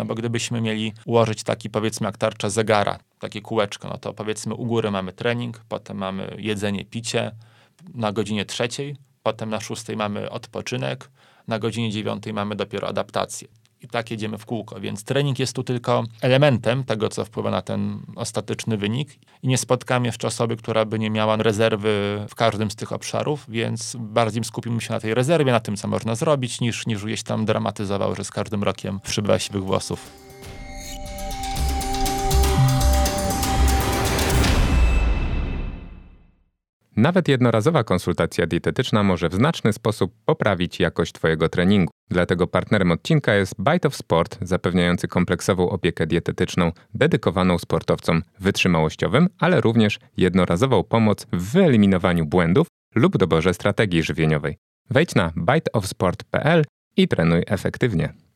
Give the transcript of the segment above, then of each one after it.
No bo gdybyśmy mieli ułożyć taki, powiedzmy, jak tarcza zegara, takie kółeczko, no to powiedzmy u góry mamy trening, potem mamy jedzenie, picie na godzinie trzeciej, potem na szóstej mamy odpoczynek, na godzinie dziewiątej mamy dopiero adaptację i tak jedziemy w kółko. Więc trening jest tu tylko elementem tego, co wpływa na ten ostateczny wynik. I nie spotkamy jeszcze osoby, która by nie miała rezerwy w każdym z tych obszarów, więc bardziej skupimy się na tej rezerwie, na tym, co można zrobić, niż, niż gdzieś tam dramatyzował, że z każdym rokiem przybywa siwych włosów. Nawet jednorazowa konsultacja dietetyczna może w znaczny sposób poprawić jakość Twojego treningu. Dlatego partnerem odcinka jest Bite of Sport, zapewniający kompleksową opiekę dietetyczną dedykowaną sportowcom wytrzymałościowym, ale również jednorazową pomoc w wyeliminowaniu błędów lub doborze strategii żywieniowej. Wejdź na biteofsport.pl i trenuj efektywnie.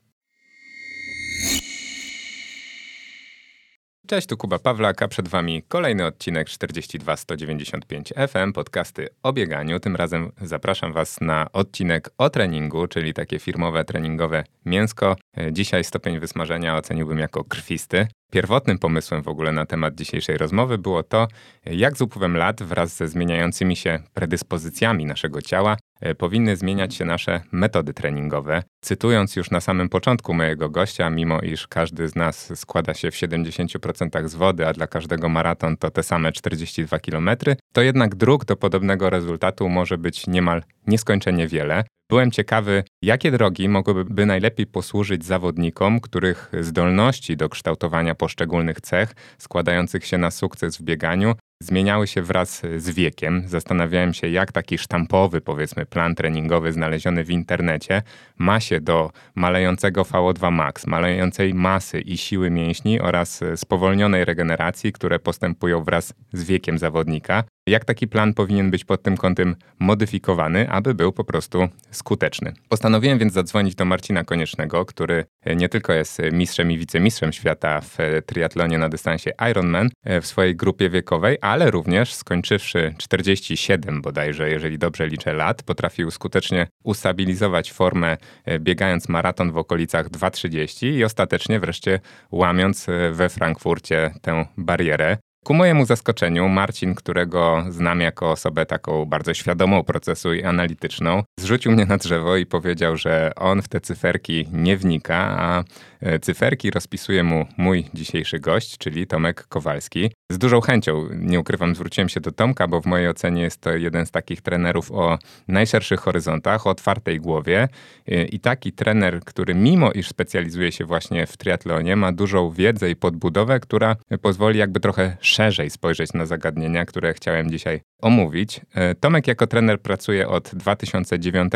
Cześć, tu Kuba Pawlak, a przed Wami kolejny odcinek 42195 FM, podcasty o bieganiu. Tym razem zapraszam Was na odcinek o treningu, czyli takie firmowe, treningowe mięsko. Dzisiaj stopień wysmażenia oceniłbym jako krwisty. Pierwotnym pomysłem w ogóle na temat dzisiejszej rozmowy było to, jak z upływem lat wraz ze zmieniającymi się predyspozycjami naszego ciała powinny zmieniać się nasze metody treningowe. Cytując już na samym początku mojego gościa, mimo iż każdy z nas składa się w 70% z wody, a dla każdego maraton to te same 42 km, to jednak dróg do podobnego rezultatu może być niemal nieskończenie wiele. Byłem ciekawy, jakie drogi mogłyby najlepiej posłużyć zawodnikom, których zdolności do kształtowania poszczególnych cech składających się na sukces w bieganiu zmieniały się wraz z wiekiem. Zastanawiałem się, jak taki sztampowy, powiedzmy, plan treningowy znaleziony w internecie ma się do malejącego VO2 max, malejącej masy i siły mięśni oraz spowolnionej regeneracji, które postępują wraz z wiekiem zawodnika. Jak taki plan powinien być pod tym kątem modyfikowany, aby był po prostu skuteczny. Postanowiłem więc zadzwonić do Marcina Koniecznego, który nie tylko jest mistrzem i wicemistrzem świata w triatlonie na dystansie Ironman w swojej grupie wiekowej, ale również skończywszy 47 bodajże, jeżeli dobrze liczę lat, potrafił skutecznie ustabilizować formę biegając maraton w okolicach 2.30 i ostatecznie wreszcie łamiąc we Frankfurcie tę barierę. Ku mojemu zaskoczeniu, Marcin, którego znam jako osobę taką bardzo świadomą procesu i analityczną, zrzucił mnie na drzewo i powiedział, że on w te cyferki nie wnika, a e, cyferki rozpisuje mu mój dzisiejszy gość, czyli Tomek Kowalski. Z dużą chęcią, nie ukrywam, zwróciłem się do Tomka, bo w mojej ocenie jest to jeden z takich trenerów o najszerszych horyzontach, o otwartej głowie e, i taki trener, który mimo iż specjalizuje się właśnie w triatlonie, ma dużą wiedzę i podbudowę, która pozwoli jakby trochę szerzej spojrzeć na zagadnienia, które chciałem dzisiaj omówić. E, Tomek jako trener pracuje od 2009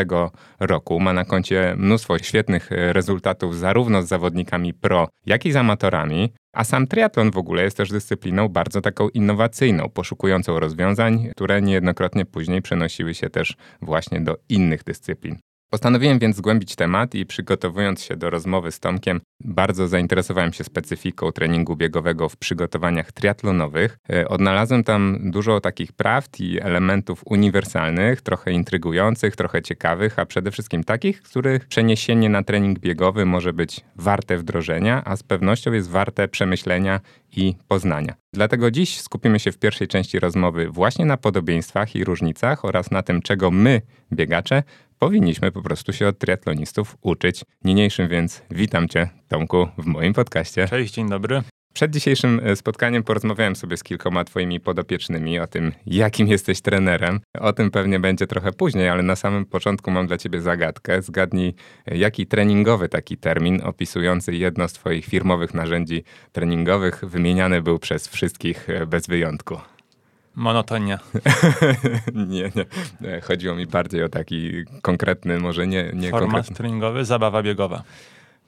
roku. Ma na koncie mnóstwo świetnych e, rezultatów zarówno z zawodnikami pro, jak i z amatorami. A sam triatlon w ogóle jest też dyscypliną bardzo taką innowacyjną, poszukującą rozwiązań, które niejednokrotnie później przenosiły się też właśnie do innych dyscyplin. Postanowiłem więc zgłębić temat i przygotowując się do rozmowy z Tomkiem, bardzo zainteresowałem się specyfiką treningu biegowego w przygotowaniach triatlonowych. E, odnalazłem tam dużo takich prawd i elementów uniwersalnych, trochę intrygujących, trochę ciekawych, a przede wszystkim takich, których przeniesienie na trening biegowy może być warte wdrożenia, a z pewnością jest warte przemyślenia i poznania. Dlatego dziś skupimy się w pierwszej części rozmowy właśnie na podobieństwach i różnicach oraz na tym, czego my, biegacze, powinniśmy po prostu się od triatlonistów uczyć. Niniejszym więc witam Cię, Tomku, w moim podcaście. Cześć, dzień dobry. Przed dzisiejszym e, spotkaniem porozmawiałem sobie z kilkoma Twoimi podopiecznymi o tym, jakim jesteś trenerem. O tym pewnie będzie trochę później, ale na samym początku mam dla Ciebie zagadkę. Zgadnij, e, jaki treningowy taki termin opisujący jedno z Twoich firmowych narzędzi treningowych wymieniany był przez wszystkich e, bez wyjątku. Monotonia. nie, nie. Chodziło mi bardziej o taki konkretny, może nie, nie Format konkretny. treningowy, zabawa biegowa.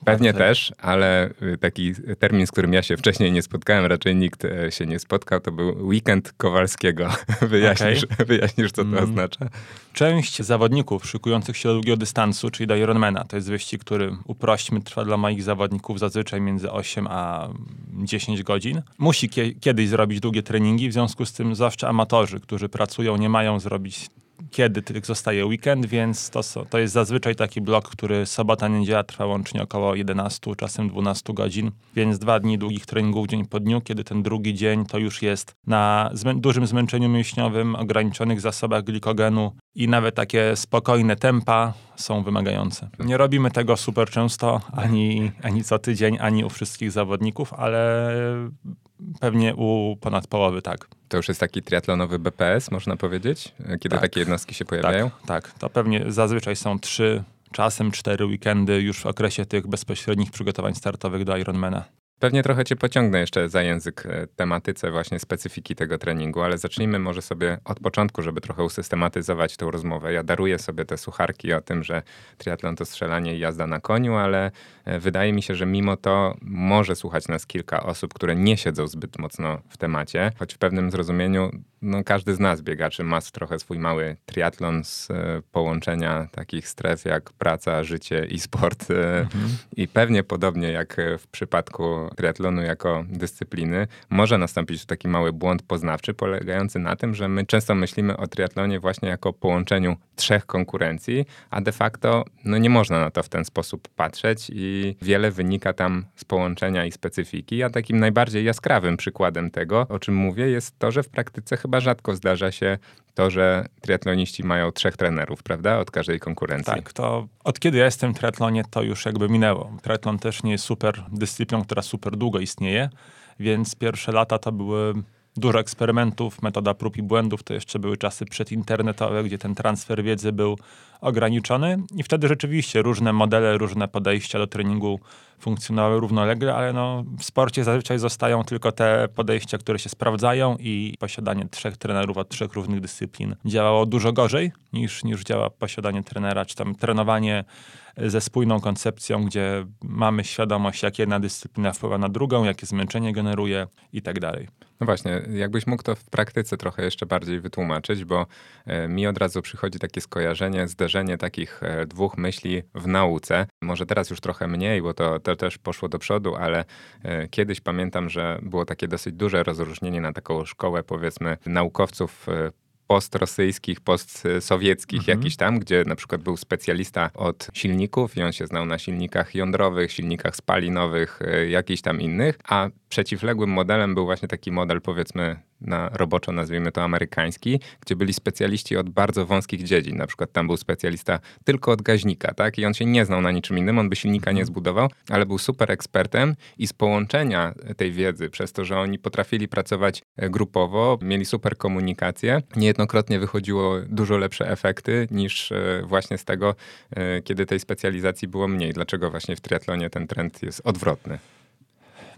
Pewnie też, ale y, taki termin, z którym ja się wcześniej nie spotkałem, raczej nikt e, się nie spotkał, to był weekend Kowalskiego. wyjaśnisz, okay. wyjaśnisz co to mm. oznacza? Część zawodników szykujących się do długiego dystansu, czyli do Ironmana, to jest wyścig, który uprośćmy trwa dla moich zawodników zazwyczaj między 8 a 10 godzin. Musi kie kiedyś zrobić długie treningi, w związku z tym zawsze amatorzy, którzy pracują, nie mają zrobić kiedy tylko zostaje weekend, więc to, to jest zazwyczaj taki blok, który sobota, niedziela trwa łącznie około 11, czasem 12 godzin, więc dwa dni długich treningów dzień po dniu, kiedy ten drugi dzień to już jest na zmę dużym zmęczeniu mięśniowym, ograniczonych zasobach glikogenu i nawet takie spokojne tempa są wymagające. Nie robimy tego super często, ani, ani co tydzień, ani u wszystkich zawodników, ale pewnie u ponad połowy tak. To już jest taki triatlonowy BPS, można powiedzieć, kiedy tak. takie jednostki się pojawiają? Tak, tak. To pewnie zazwyczaj są trzy, czasem cztery weekendy już w okresie tych bezpośrednich przygotowań startowych do Ironmana. Pewnie trochę cię pociągnę jeszcze za język e, tematyce właśnie specyfiki tego treningu, ale zacznijmy może sobie od początku, żeby trochę usystematyzować tę rozmowę. Ja daruję sobie te sucharki o tym, że triatlon to strzelanie i jazda na koniu, ale wydaje mi się, że mimo to może słuchać nas kilka osób, które nie siedzą zbyt mocno w temacie, choć w pewnym zrozumieniu no, każdy z nas biegaczy ma trochę swój mały triatlon z e, połączenia takich stref jak praca, życie i sport. Mhm. I pewnie podobnie jak w przypadku triatlonu jako dyscypliny, może nastąpić taki mały błąd poznawczy, polegający na tym, że my często myślimy o triatlonie właśnie jako połączeniu trzech konkurencji, a de facto no nie można na to w ten sposób patrzeć i wiele wynika tam z połączenia i specyfiki. A takim najbardziej jaskrawym przykładem tego, o czym mówię, jest to, że w praktyce chyba rzadko zdarza się to, że triatloniści mają trzech trenerów, prawda? Od każdej konkurencji. Tak, to od kiedy ja jestem w triatlonie, to już jakby minęło. Triatlon też nie jest super dyscypliną, która super długo istnieje, więc pierwsze lata to były dużo eksperymentów, metoda prób i błędów. To jeszcze były czasy przedinternetowe, gdzie ten transfer wiedzy był ograniczony i wtedy rzeczywiście różne modele, różne podejścia do treningu funkcjonowały równolegle, ale no, w sporcie zazwyczaj zostają tylko te podejścia, które się sprawdzają i posiadanie trzech trenerów od trzech różnych dyscyplin działało dużo gorzej niż, niż działa posiadanie trenera, czy tam trenowanie ze spójną koncepcją, gdzie mamy świadomość, jak jedna dyscyplina wpływa na drugą, jakie zmęczenie generuje i tak dalej. No właśnie, jakbyś mógł to w praktyce trochę jeszcze bardziej wytłumaczyć, bo e, mi od razu przychodzi takie skojarzenie, zderzenie takich e, dwóch myśli w nauce. Może teraz już trochę mniej, bo to, to też poszło do przodu, ale e, kiedyś pamiętam, że było takie dosyć duże rozróżnienie na taką szkołę, powiedzmy, naukowców postrosyjskich, postsowieckich mhm. jakiś tam, gdzie na przykład był specjalista od silników i on się znał na silnikach jądrowych, silnikach spalinowych, jakichś tam innych, a przeciwległym modelem był właśnie taki model, powiedzmy, na roboczo nazwijmy to amerykański, gdzie byli specjaliści od bardzo wąskich dziedzin. Na przykład tam był specjalista tylko od gaźnika, tak? I on się nie znał na niczym innym, on by silnika nie mhm. zbudował, ale był super ekspertem i z połączenia tej wiedzy, przez to, że oni potrafili pracować e, grupowo, mieli super komunikację, niejednokrotnie wychodziło dużo lepsze efekty niż e, właśnie z tego, e, kiedy tej specjalizacji było mniej. Dlaczego właśnie w triatlonie ten trend jest odwrotny?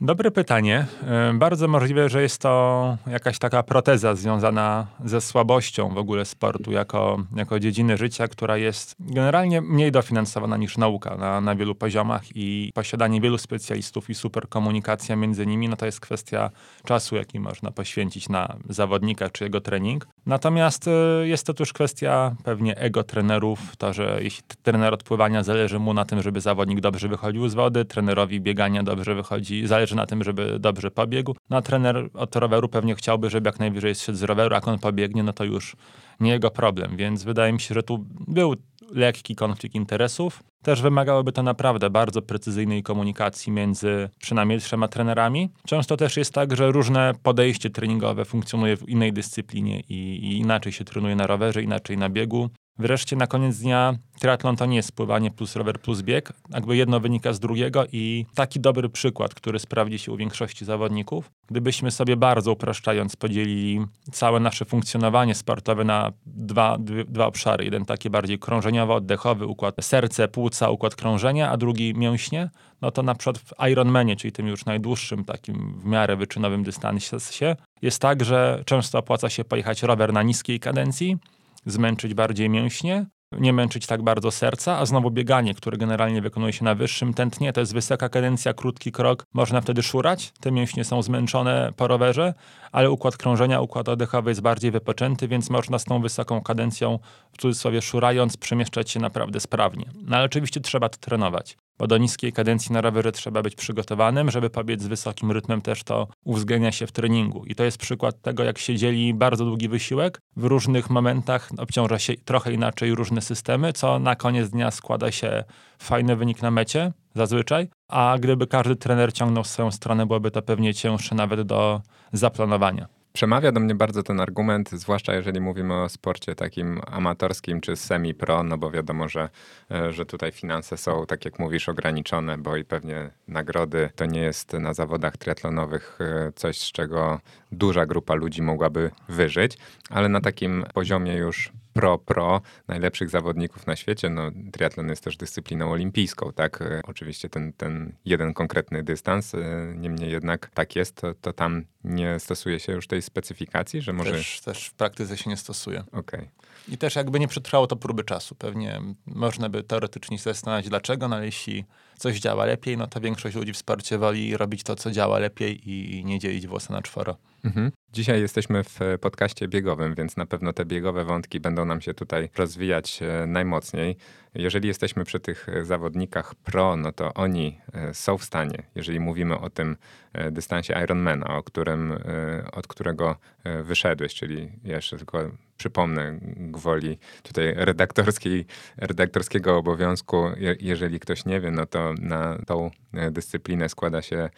Dobre pytanie. E, bardzo możliwe, że jest to jakaś taka proteza związana ze słabością w ogóle sportu jako, jako dziedziny życia, która jest generalnie mniej dofinansowana niż nauka na, na wielu poziomach i posiadanie wielu specjalistów i super komunikacja między nimi, no to jest kwestia czasu, jaki można poświęcić na zawodnika czy jego trening. Natomiast e, jest to też kwestia pewnie ego trenerów, to, że jeśli trener odpływania zależy mu na tym, żeby zawodnik dobrze wychodził z wody, trenerowi biegania dobrze wychodzi, zależy na tym, żeby dobrze pobiegł. No a trener od roweru pewnie chciałby, żeby jak najwyżej zszedł z roweru, jak on pobiegnie, no to już nie jego problem. Więc wydaje mi się, że tu był lekki konflikt interesów. Też wymagałoby to naprawdę bardzo precyzyjnej komunikacji między przynajmniej trzema trenerami. Często też jest tak, że różne podejście treningowe funkcjonuje w innej dyscyplinie i, i inaczej się trenuje na rowerze, inaczej na biegu. Wreszcie na koniec dnia triatlon to nie jest pływanie plus rower plus bieg. Jakby jedno wynika z drugiego i taki dobry przykład, który sprawdzi się u większości zawodników, gdybyśmy sobie bardzo upraszczając podzielili całe nasze funkcjonowanie sportowe na dwa, dwa obszary. Jeden taki bardziej krążeniowo-oddechowy, układ serce, płuca, układ krążenia, a drugi mięśnie, no to na przykład w Ironmanie, czyli tym już najdłuższym takim w miarę wyczynowym dystansie, jest tak, że często opłaca się pojechać rower na niskiej kadencji, zmęczyć bardziej mięśnie, nie męczyć tak bardzo serca, a znowu bieganie, które generalnie wykonuje się na wyższym tętnie, to jest wysoka kadencja, krótki krok, można wtedy szurać, te mięśnie są zmęczone po rowerze, ale układ krążenia, układ oddechowy jest bardziej wypoczęty, więc można z tą wysoką kadencją, w cudzysłowie szurając, przemieszczać się naprawdę sprawnie. No ale oczywiście trzeba to trenować bo do niskiej kadencji na rowerze trzeba być przygotowanym, żeby pobiec z wysokim rytmem też to uwzględnia się w treningu. I to jest przykład tego, jak się dzieli bardzo długi wysiłek, w różnych momentach obciąża się trochę inaczej różne systemy, co na koniec dnia składa się fajny wynik na mecie, zazwyczaj, a gdyby każdy trener ciągnął swoją stronę, byłoby to pewnie cięższe nawet do zaplanowania. Przemawia do mnie bardzo ten argument, zwłaszcza jeżeli mówimy o sporcie takim amatorskim czy semi-pro, no bo wiadomo, że, e, że tutaj finanse są, tak jak mówisz, ograniczone, bo i pewnie nagrody to nie jest na zawodach triatlonowych e, coś, z czego duża grupa ludzi mogłaby wyżyć, ale na takim poziomie już pro-pro najlepszych zawodników na świecie. No, triatlon jest też dyscypliną olimpijską, tak? E, oczywiście ten, ten jeden konkretny dystans, e, niemniej jednak tak jest, to, to tam nie stosuje się już tej specyfikacji, że może... Też, też w praktyce się nie stosuje. Okej. Okay. I też jakby nie przetrwało to próby czasu. Pewnie można by teoretycznie zastanawiać dlaczego, no ale jeśli coś działa lepiej, no to większość ludzi w sporcie woli robić to, co działa lepiej i nie dzielić włosa na czworo. Mhm. Dzisiaj jesteśmy w podcaście biegowym, więc na pewno te biegowe wątki będą nam się tutaj rozwijać e, najmocniej. Jeżeli jesteśmy przy tych zawodnikach pro, no to oni e, są w stanie, jeżeli mówimy o tym e, dystansie Ironmana, o którym, od którego wyszedłeś, czyli jeszcze tylko przypomnę gwoli tutaj redaktorskiej, redaktorskiego obowiązku, jeżeli ktoś nie wie, no to na tą dyscyplinę składa się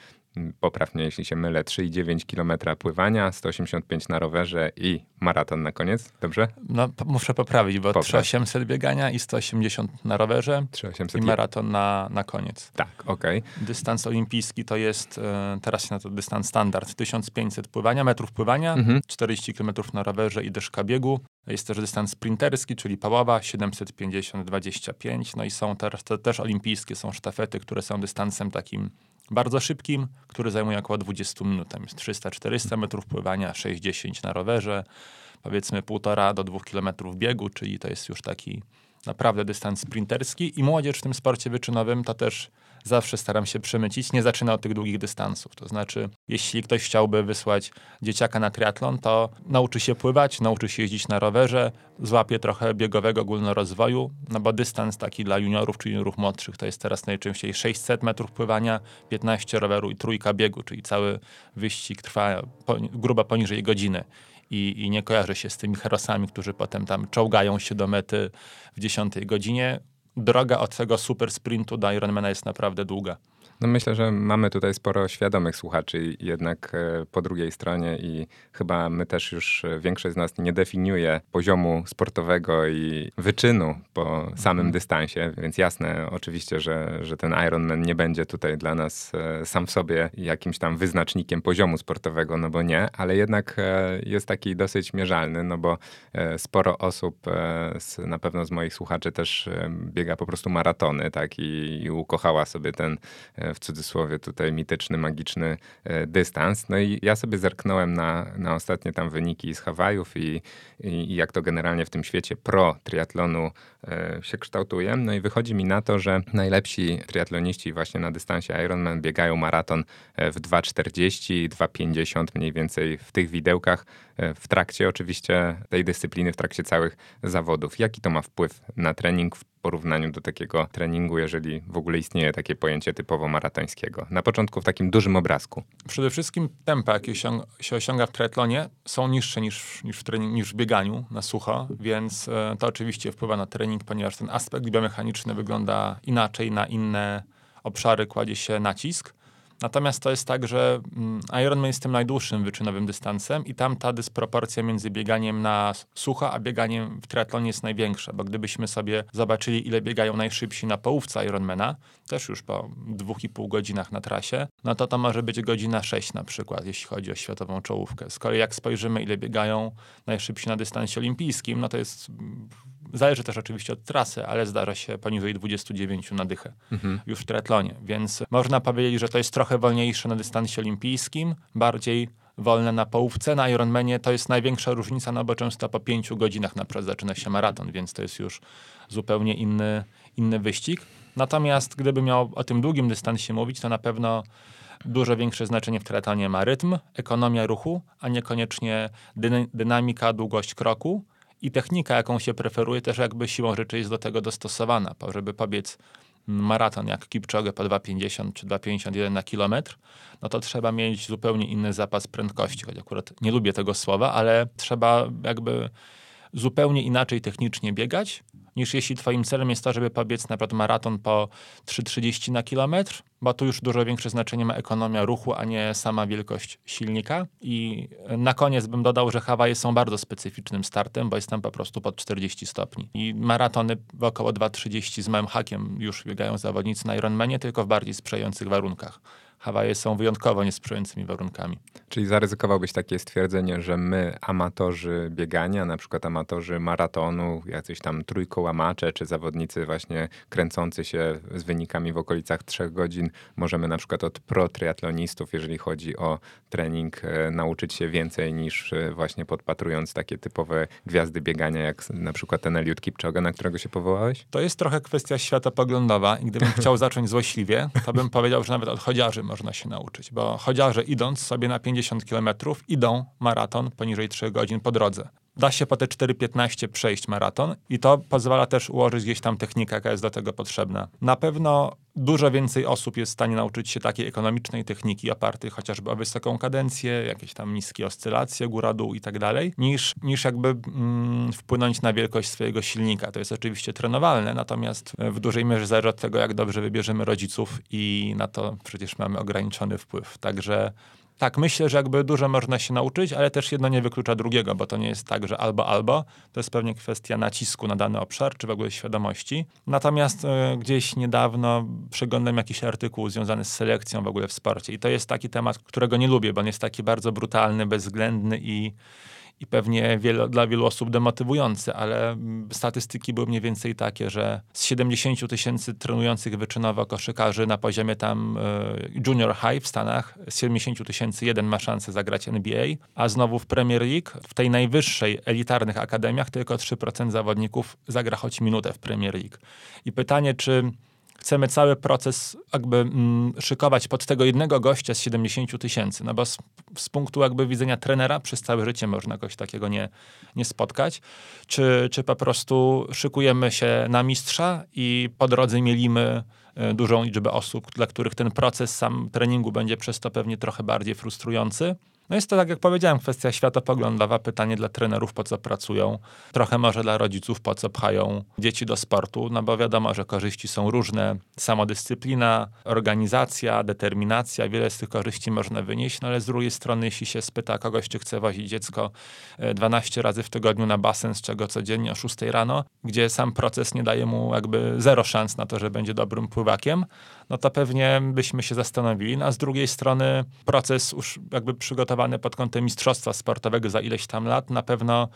poprawnie jeśli się mylę, 3,9 km pływania, 185 na rowerze i maraton na koniec, dobrze? No, muszę poprawić, bo Popraw. 3800 biegania i 180 na rowerze 3800 i maraton na, na koniec. Tak, okej. Okay. Dystans olimpijski to jest, e, teraz się na to dystans standard, 1500 pływania, metrów pływania, mhm. 40 km na rowerze i deszka biegu. Jest też dystans sprinterski, czyli paława, 750-25. No i są teraz te, też olimpijskie, są sztafety, które są dystansem takim bardzo szybkim, który zajmuje około 20 minut. Tam jest 300-400 metrów pływania, 60 na rowerze, powiedzmy 1,5 do 2 kilometrów biegu, czyli to jest już taki naprawdę dystans sprinterski i młodzież w tym sporcie wyczynowym to też zawsze staram się przemycić, nie zaczyna od tych długich dystansów. To znaczy, jeśli ktoś chciałby wysłać dzieciaka na triatlon, to nauczy się pływać, nauczy się jeździć na rowerze, złapie trochę biegowego ogólnorozwoju, no bo dystans taki dla juniorów czy juniorów młodszych to jest teraz najczęściej 600 metrów pływania, 15 roweru i trójka biegu, czyli cały wyścig trwa po, grubo poniżej godziny. I, i, nie kojarzy się z tymi herosami, którzy potem tam czołgają się do mety w 10 godzinie droga od tego super sprintu do Ironmana jest naprawdę długa. No myślę, że mamy tutaj sporo świadomych słuchaczy jednak e, po drugiej stronie i chyba my też już, e, większość z nas nie definiuje poziomu sportowego i wyczynu po samym mhm. dystansie, więc jasne oczywiście, że, że ten Ironman nie będzie tutaj dla nas e, sam w sobie jakimś tam wyznacznikiem poziomu sportowego, no bo nie, ale jednak jest taki dosyć mierzalny, no bo sporo osób, na pewno z moich słuchaczy też biega po prostu maratony, tak, i, i ukochała sobie ten w cudzysłowie tutaj mityczny, magiczny e, dystans. No i ja sobie zerknąłem na, na ostatnie tam wyniki z Hawajów i, i, i jak to generalnie w tym świecie pro triatlonu e, się kształtuje. No i wychodzi mi na to, że najlepsi triatloniści właśnie na dystansie Ironman biegają maraton e, w 2,40, 2,50 mniej więcej w tych widełkach w trakcie oczywiście tej dyscypliny, w trakcie całych zawodów. Jaki to ma wpływ na trening porównaniu do takiego treningu, jeżeli w ogóle istnieje takie pojęcie typowo maratońskiego? Na początku w takim dużym obrazku. Przede wszystkim tempa, jakie się osiąga w triatlonie, są niższe niż, niż, w, trening, niż w bieganiu na sucho, więc e, to oczywiście wpływa na trening, ponieważ ten aspekt biomechaniczny wygląda inaczej, na inne obszary kładzie się nacisk. Natomiast to jest tak, że mm, Ironman jest tym najdłuższym wyczynowym dystansem i tam ta dysproporcja między bieganiem na sucho, a bieganiem w triatlonie jest największa, bo gdybyśmy sobie zobaczyli, ile biegają najszybsi na połówce Ironmana, też już po dwóch i pół godzinach na trasie, no to to może być godzina 6 na przykład, jeśli chodzi o światową czołówkę. Z kolei jak spojrzymy, ile biegają najszybsi na dystansie olimpijskim, no to jest Zależy też oczywiście od trasy, ale zdarza się poniżej 29 na dychę mhm. już w triatlonie. Więc można powiedzieć, że to jest trochę wolniejsze na dystansie olimpijskim, bardziej wolne na połówce. Na Ironmanie to jest największa różnica, no bo często po pięciu godzinach na przykład zaczyna się maraton, więc to jest już zupełnie inny, inny wyścig. Natomiast gdyby miał o tym długim dystansie mówić, to na pewno dużo większe znaczenie w triatlonie ma rytm, ekonomia ruchu, a niekoniecznie dynamika, długość kroku i technika, jaką się preferuje, też jakby siłą rzeczy jest do tego dostosowana, żeby pobiec maraton jak Kipchoge po 2,50 czy 2,51 na kilometr, no to trzeba mieć zupełnie inny zapas prędkości, choć akurat nie lubię tego słowa, ale trzeba jakby zupełnie inaczej technicznie biegać, niż jeśli twoim celem jest to, żeby pobiec na przykład maraton po 3,30 na kilometr, bo tu już dużo większe znaczenie ma ekonomia ruchu, a nie sama wielkość silnika. I na koniec bym dodał, że Hawaje są bardzo specyficznym startem, bo jest tam po prostu pod 40 stopni. I maratony w około 2,30 z małym hakiem już biegają zawodnicy na Ironmanie, tylko w bardziej sprzyjających warunkach. Hawaje są wyjątkowo niesprzyjającymi warunkami. Czyli zaryzykowałbyś takie stwierdzenie, że my, amatorzy biegania, na przykład amatorzy maratonu, jacyś tam trójkołamacze, czy zawodnicy właśnie kręcący się z wynikami w okolicach trzech godzin, możemy na przykład od pro-triatlonistów, jeżeli chodzi o trening, e, nauczyć się więcej niż e, właśnie podpatrując takie typowe gwiazdy biegania, jak na przykład ten Eliud Kipchoge, na którego się powołałeś? To jest trochę kwestia światopoglądowa i gdybym chciał zacząć złośliwie, to bym powiedział, że nawet od chodziarzy można się nauczyć, bo chodziarze idąc sobie na 50 km idą maraton poniżej 3 godzin po drodze. Da się po te 4,15 przejść maraton i to pozwala też ułożyć gdzieś tam technikę, jaka jest do tego potrzebna. Na pewno dużo więcej osób jest w stanie nauczyć się takiej ekonomicznej techniki opartej chociażby o wysoką kadencję, jakieś tam niskie oscylacje, góra-dół i tak dalej, niż, niż jakby mm, wpłynąć na wielkość swojego silnika. To jest oczywiście trenowalne, natomiast w dużej mierze zależy od tego, jak dobrze wybierzemy rodziców i na to przecież mamy ograniczony wpływ. Także tak, myślę, że jakby dużo można się nauczyć, ale też jedno nie wyklucza drugiego, bo to nie jest tak, że albo, albo. To jest pewnie kwestia nacisku na dany obszar, czy w ogóle świadomości. Natomiast y, gdzieś niedawno przeglądam jakiś artykuł związany z selekcją w ogóle w sporcie i to jest taki temat, którego nie lubię, bo on jest taki bardzo brutalny, bezwzględny i i pewnie wiele, dla wielu osób demotywujący, ale statystyki były mniej więcej takie, że z 70 tysięcy trenujących wyczynowo koszykarzy na poziomie tam y, junior high w Stanach, z 70 tysięcy jeden ma szansę zagrać NBA, a znowu w Premier League, w tej najwyższej, elitarnych akademiach tylko 3% zawodników zagra choć minutę w Premier League. I pytanie, czy chcemy cały proces jakby mm, szykować pod tego jednego gościa z 70 tysięcy, no bo z, z, punktu jakby widzenia trenera przez całe życie można kogoś takiego nie, nie spotkać, czy, czy po prostu szykujemy się na mistrza i po drodze mielimy e, dużą liczbę osób, dla których ten proces sam treningu będzie przez to pewnie trochę bardziej frustrujący, no jest to, tak jak powiedziałem, kwestia światopoglądowa, pytanie dla trenerów, po co pracują, trochę może dla rodziców, po co pchają dzieci do sportu, no bo wiadomo, że korzyści są różne, samodyscyplina, organizacja, determinacja, wiele z tych korzyści można wynieść, no ale z drugiej strony, jeśli się spyta kogoś, czy chce wozić dziecko 12 e, razy w tygodniu na basen, z czego codziennie o 6 rano, gdzie sam proces nie daje mu jakby zero szans na to, że będzie dobrym pływakiem, no to pewnie byśmy się zastanowili. No, a z drugiej strony proces już jakby przygotowany pod kątem mistrzostwa sportowego za ileś tam lat na pewno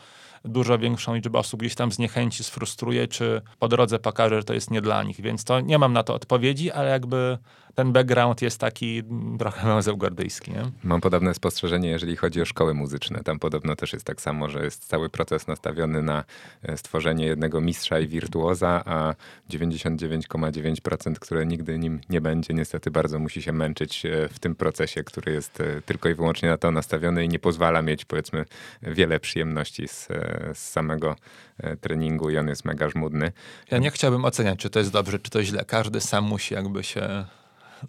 dużo większą liczbę osób gdzieś tam zniechęci, sfrustruje, czy po drodze pokaże, że to jest nie dla nich. Więc to nie mam na to odpowiedzi, ale jakby ten background jest taki trochę małzełgordyjski. Nie? Mam podobne spostrzeżenie, jeżeli chodzi o szkoły muzyczne. Tam podobno też jest tak samo, że jest cały proces nastawiony na e, stworzenie jednego mistrza i wirtuoza, a 99,9%, które nigdy nim nie będzie, niestety bardzo musi się męczyć e, w tym procesie, który jest e, tylko i wyłącznie na to nastawiony i nie pozwala mieć, powiedzmy, wiele przyjemności z, z samego treningu i on jest mega żmudny. Ja nie chciałbym oceniać, czy to jest dobrze, czy to źle. Każdy sam musi jakby się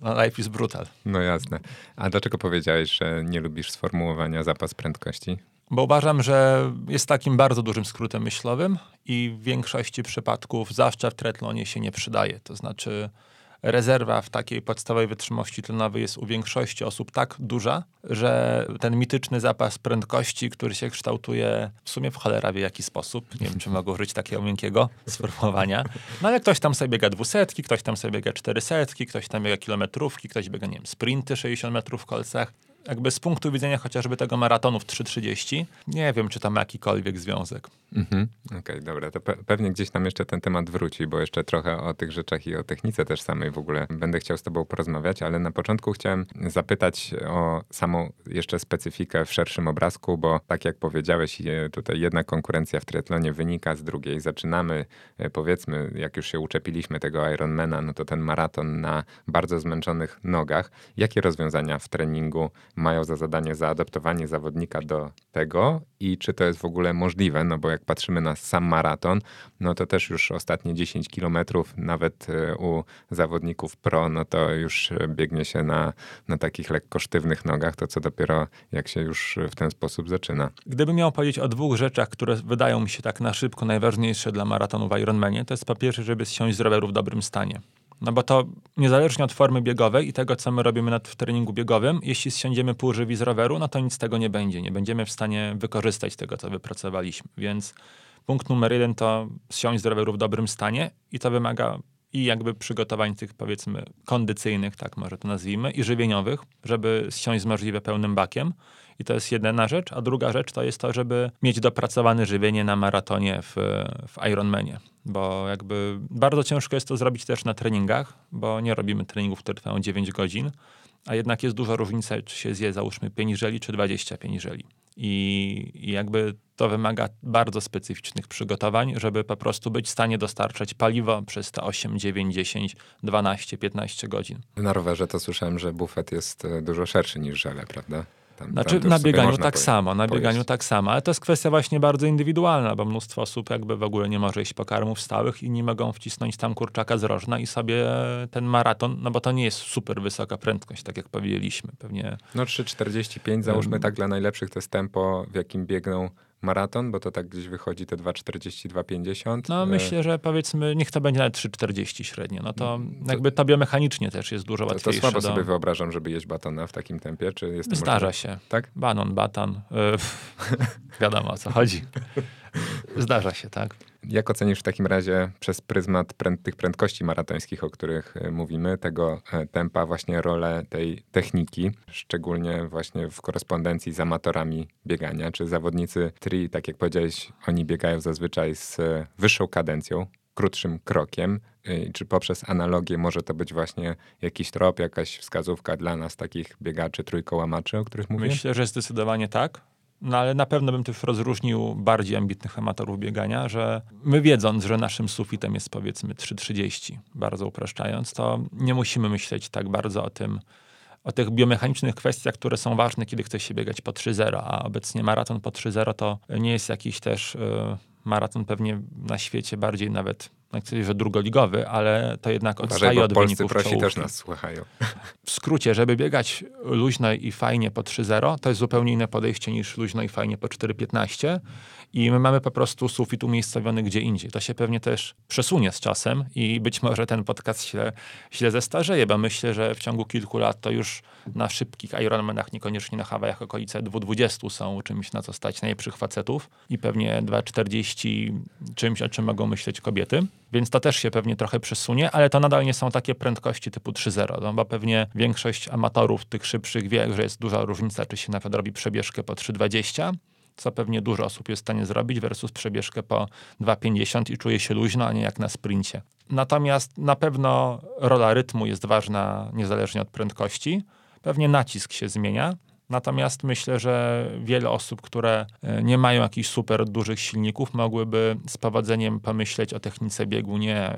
life is brutal. No jasne. A dlaczego powiedziałeś, że nie lubisz sformułowania zapas prędkości? Bo uważam, że jest takim bardzo dużym skrótem myślowym i w większości przypadków, zwłaszcza w triathlonie, się nie przydaje. To znaczy rezerwa w takiej podstawowej wytrzymałości tlenowej jest u większości osób tak duża, że ten mityczny zapas prędkości, który się kształtuje w sumie w cholera wie jaki sposób, nie wiem czy mogę użyć takiego miękkiego sformułowania, no ale ktoś tam sobie biega dwusetki, ktoś tam sobie biega czterysetki, ktoś tam biega kilometrówki, ktoś biega, nie wiem, sprinty 60 metrów w kolcach jakby z punktu widzenia chociażby tego maratonu w 3.30, nie wiem, czy tam ma jakikolwiek związek. Mhm. Okej, okay, dobra, to pe pewnie gdzieś tam jeszcze ten temat wróci, bo jeszcze trochę o tych rzeczach i o technice też samej w ogóle będę chciał z tobą porozmawiać, ale na początku chciałem zapytać o samą jeszcze specyfikę w szerszym obrazku, bo tak jak powiedziałeś, tutaj jedna konkurencja w triatlonie wynika z drugiej. Zaczynamy, e, powiedzmy, jak już się uczepiliśmy tego Ironmana, no to ten maraton na bardzo zmęczonych nogach. Jakie rozwiązania w treningu mają za zadanie zaadaptowanie zawodnika do tego i czy to jest w ogóle możliwe, no bo jak patrzymy na sam maraton, no to też już ostatnie 10 kilometrów, nawet e, u zawodników pro, no to już biegnie się na, na takich lekko sztywnych nogach, to co dopiero jak się już w ten sposób zaczyna. Gdybym miał powiedzieć o dwóch rzeczach, które wydają mi się tak na szybko najważniejsze dla maratonu w Ironmanie, to jest po pierwsze, żeby zsiąść z roweru w dobrym stanie. No bo to niezależnie od formy biegowej i tego, co my robimy na, w treningu biegowym, jeśli zsiądziemy pół żywi z roweru, no to nic z tego nie będzie. Nie będziemy w stanie wykorzystać tego, co wypracowaliśmy. Więc punkt numer jeden to zsiąść z roweru w dobrym stanie i to wymaga i jakby przygotowań tych powiedzmy kondycyjnych, tak może to nazwijmy, i żywieniowych, żeby zsiąść z możliwie pełnym bakiem. I to jest jedna rzecz. A druga rzecz to jest to, żeby mieć dopracowane żywienie na maratonie w, w Ironmanie. Bo jakby bardzo ciężko jest to zrobić też na treningach, bo nie robimy treningów, które trwają 9 godzin. A jednak jest duża różnica, czy się zje załóżmy 5 żeli, czy 25 żeli. I, I, jakby to wymaga bardzo specyficznych przygotowań, żeby po prostu być w stanie dostarczać paliwo przez te 8, 9, 10, 12, 15 godzin. Na rowerze to słyszałem, że bufet jest e, dużo szerszy niż żele, prawda? Tam, znaczy tam na bieganiu tak samo, na bieganiu tak samo, ale to jest kwestia właśnie bardzo indywidualna, bo mnóstwo osób jakby w ogóle nie może jeść pokarmów stałych i nie mogą wcisnąć tam kurczaka z rożna i sobie ten maraton, no bo to nie jest super wysoka prędkość, tak jak powiedzieliśmy, pewnie. No 3,45 załóżmy tak dla najlepszych to jest tempo, w jakim biegną maraton, bo to tak gdzieś wychodzi te 2,40, 2,50. No e, myślę, że powiedzmy, niech to będzie nawet 3,40 średnio. No to, mm, to jakby to biomechanicznie też jest dużo łatwiejsze. To, to słabo do... sobie wyobrażam, żeby jeść batona w takim tempie, czy jest Zdarza możliwe? się. Tak? Banon, batan. Yy, wiadomo o co chodzi. Zdarza się, tak. Jak ocenisz w takim razie przez pryzmat pręd, tych prędkości maratońskich, o których e, mówimy, tego e, tempa, właśnie rolę tej techniki, szczególnie właśnie w korespondencji z amatorami biegania? Czy zawodnicy tri, tak jak powiedziałeś, oni biegają zazwyczaj z e, wyższą kadencją, krótszym krokiem, czy poprzez analogię może to być właśnie jakiś trop, jakaś wskazówka dla nas, takich biegaczy, trójkołamaczy, o których mówię? Myślę, że zdecydowanie tak. No ale na pewno bym też rozróżnił bardziej ambitnych amatorów biegania, że my wiedząc, że naszym sufitem jest powiedzmy 3,30, bardzo upraszczając, to nie musimy myśleć tak bardzo o tym, o tych biomechanicznych kwestiach, które są ważne, kiedy chce się biegać po 3.0, a obecnie maraton po 3.0 to nie jest jakiś też y, maraton pewnie na świecie bardziej nawet no chcę że drugoligowy, ale to jednak odstaje od wyników prosi też nas słuchają. W skrócie, żeby biegać luźno i fajnie po 3.0, to jest zupełnie inne podejście niż luźno i fajnie po 4.15 i my mamy po prostu sufit umiejscowiony gdzie indziej. To się pewnie też przesunie z czasem i być może ten podcast się źle zestarzeje, bo myślę, że w ciągu kilku lat to już na szybkich Ironmanach, niekoniecznie na Hawajach, okolice 2.20 są czymś, na co stać najlepszych facetów i pewnie 2.40 czymś, o czym mogą myśleć kobiety. Więc to też się pewnie trochę przesunie, ale to nadal nie są takie prędkości typu 3.0, no bo pewnie większość amatorów tych szybszych wie, że jest duża różnica, czy się nawet robi przebieżkę po 3.20, co pewnie dużo osób jest w stanie zrobić, versus przebieżkę po 2,50 i czuje się luźno, a nie jak na sprincie. Natomiast na pewno rola rytmu jest ważna niezależnie od prędkości. Pewnie nacisk się zmienia. Natomiast myślę, że wiele osób, które e, nie mają jakichś super dużych silników, mogłyby z powodzeniem pomyśleć o technice biegu. Nie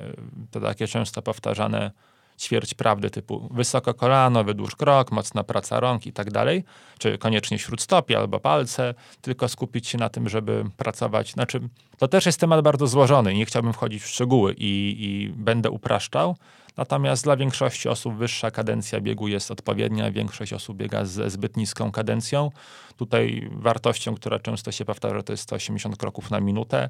to takie często powtarzane ćwierć prawdy typu wysoko kolano, wydłuż krok, mocna praca rąk i tak dalej, czy koniecznie śródstopie albo palce, tylko skupić się na tym, żeby pracować. Znaczy, to też jest temat bardzo złożony, nie chciałbym wchodzić w szczegóły i, i będę upraszczał, Natomiast dla większości osób wyższa kadencja biegu jest odpowiednia, większość osób biega ze zbyt niską kadencją. Tutaj wartością, która często się powtarza, to jest 180 kroków na minutę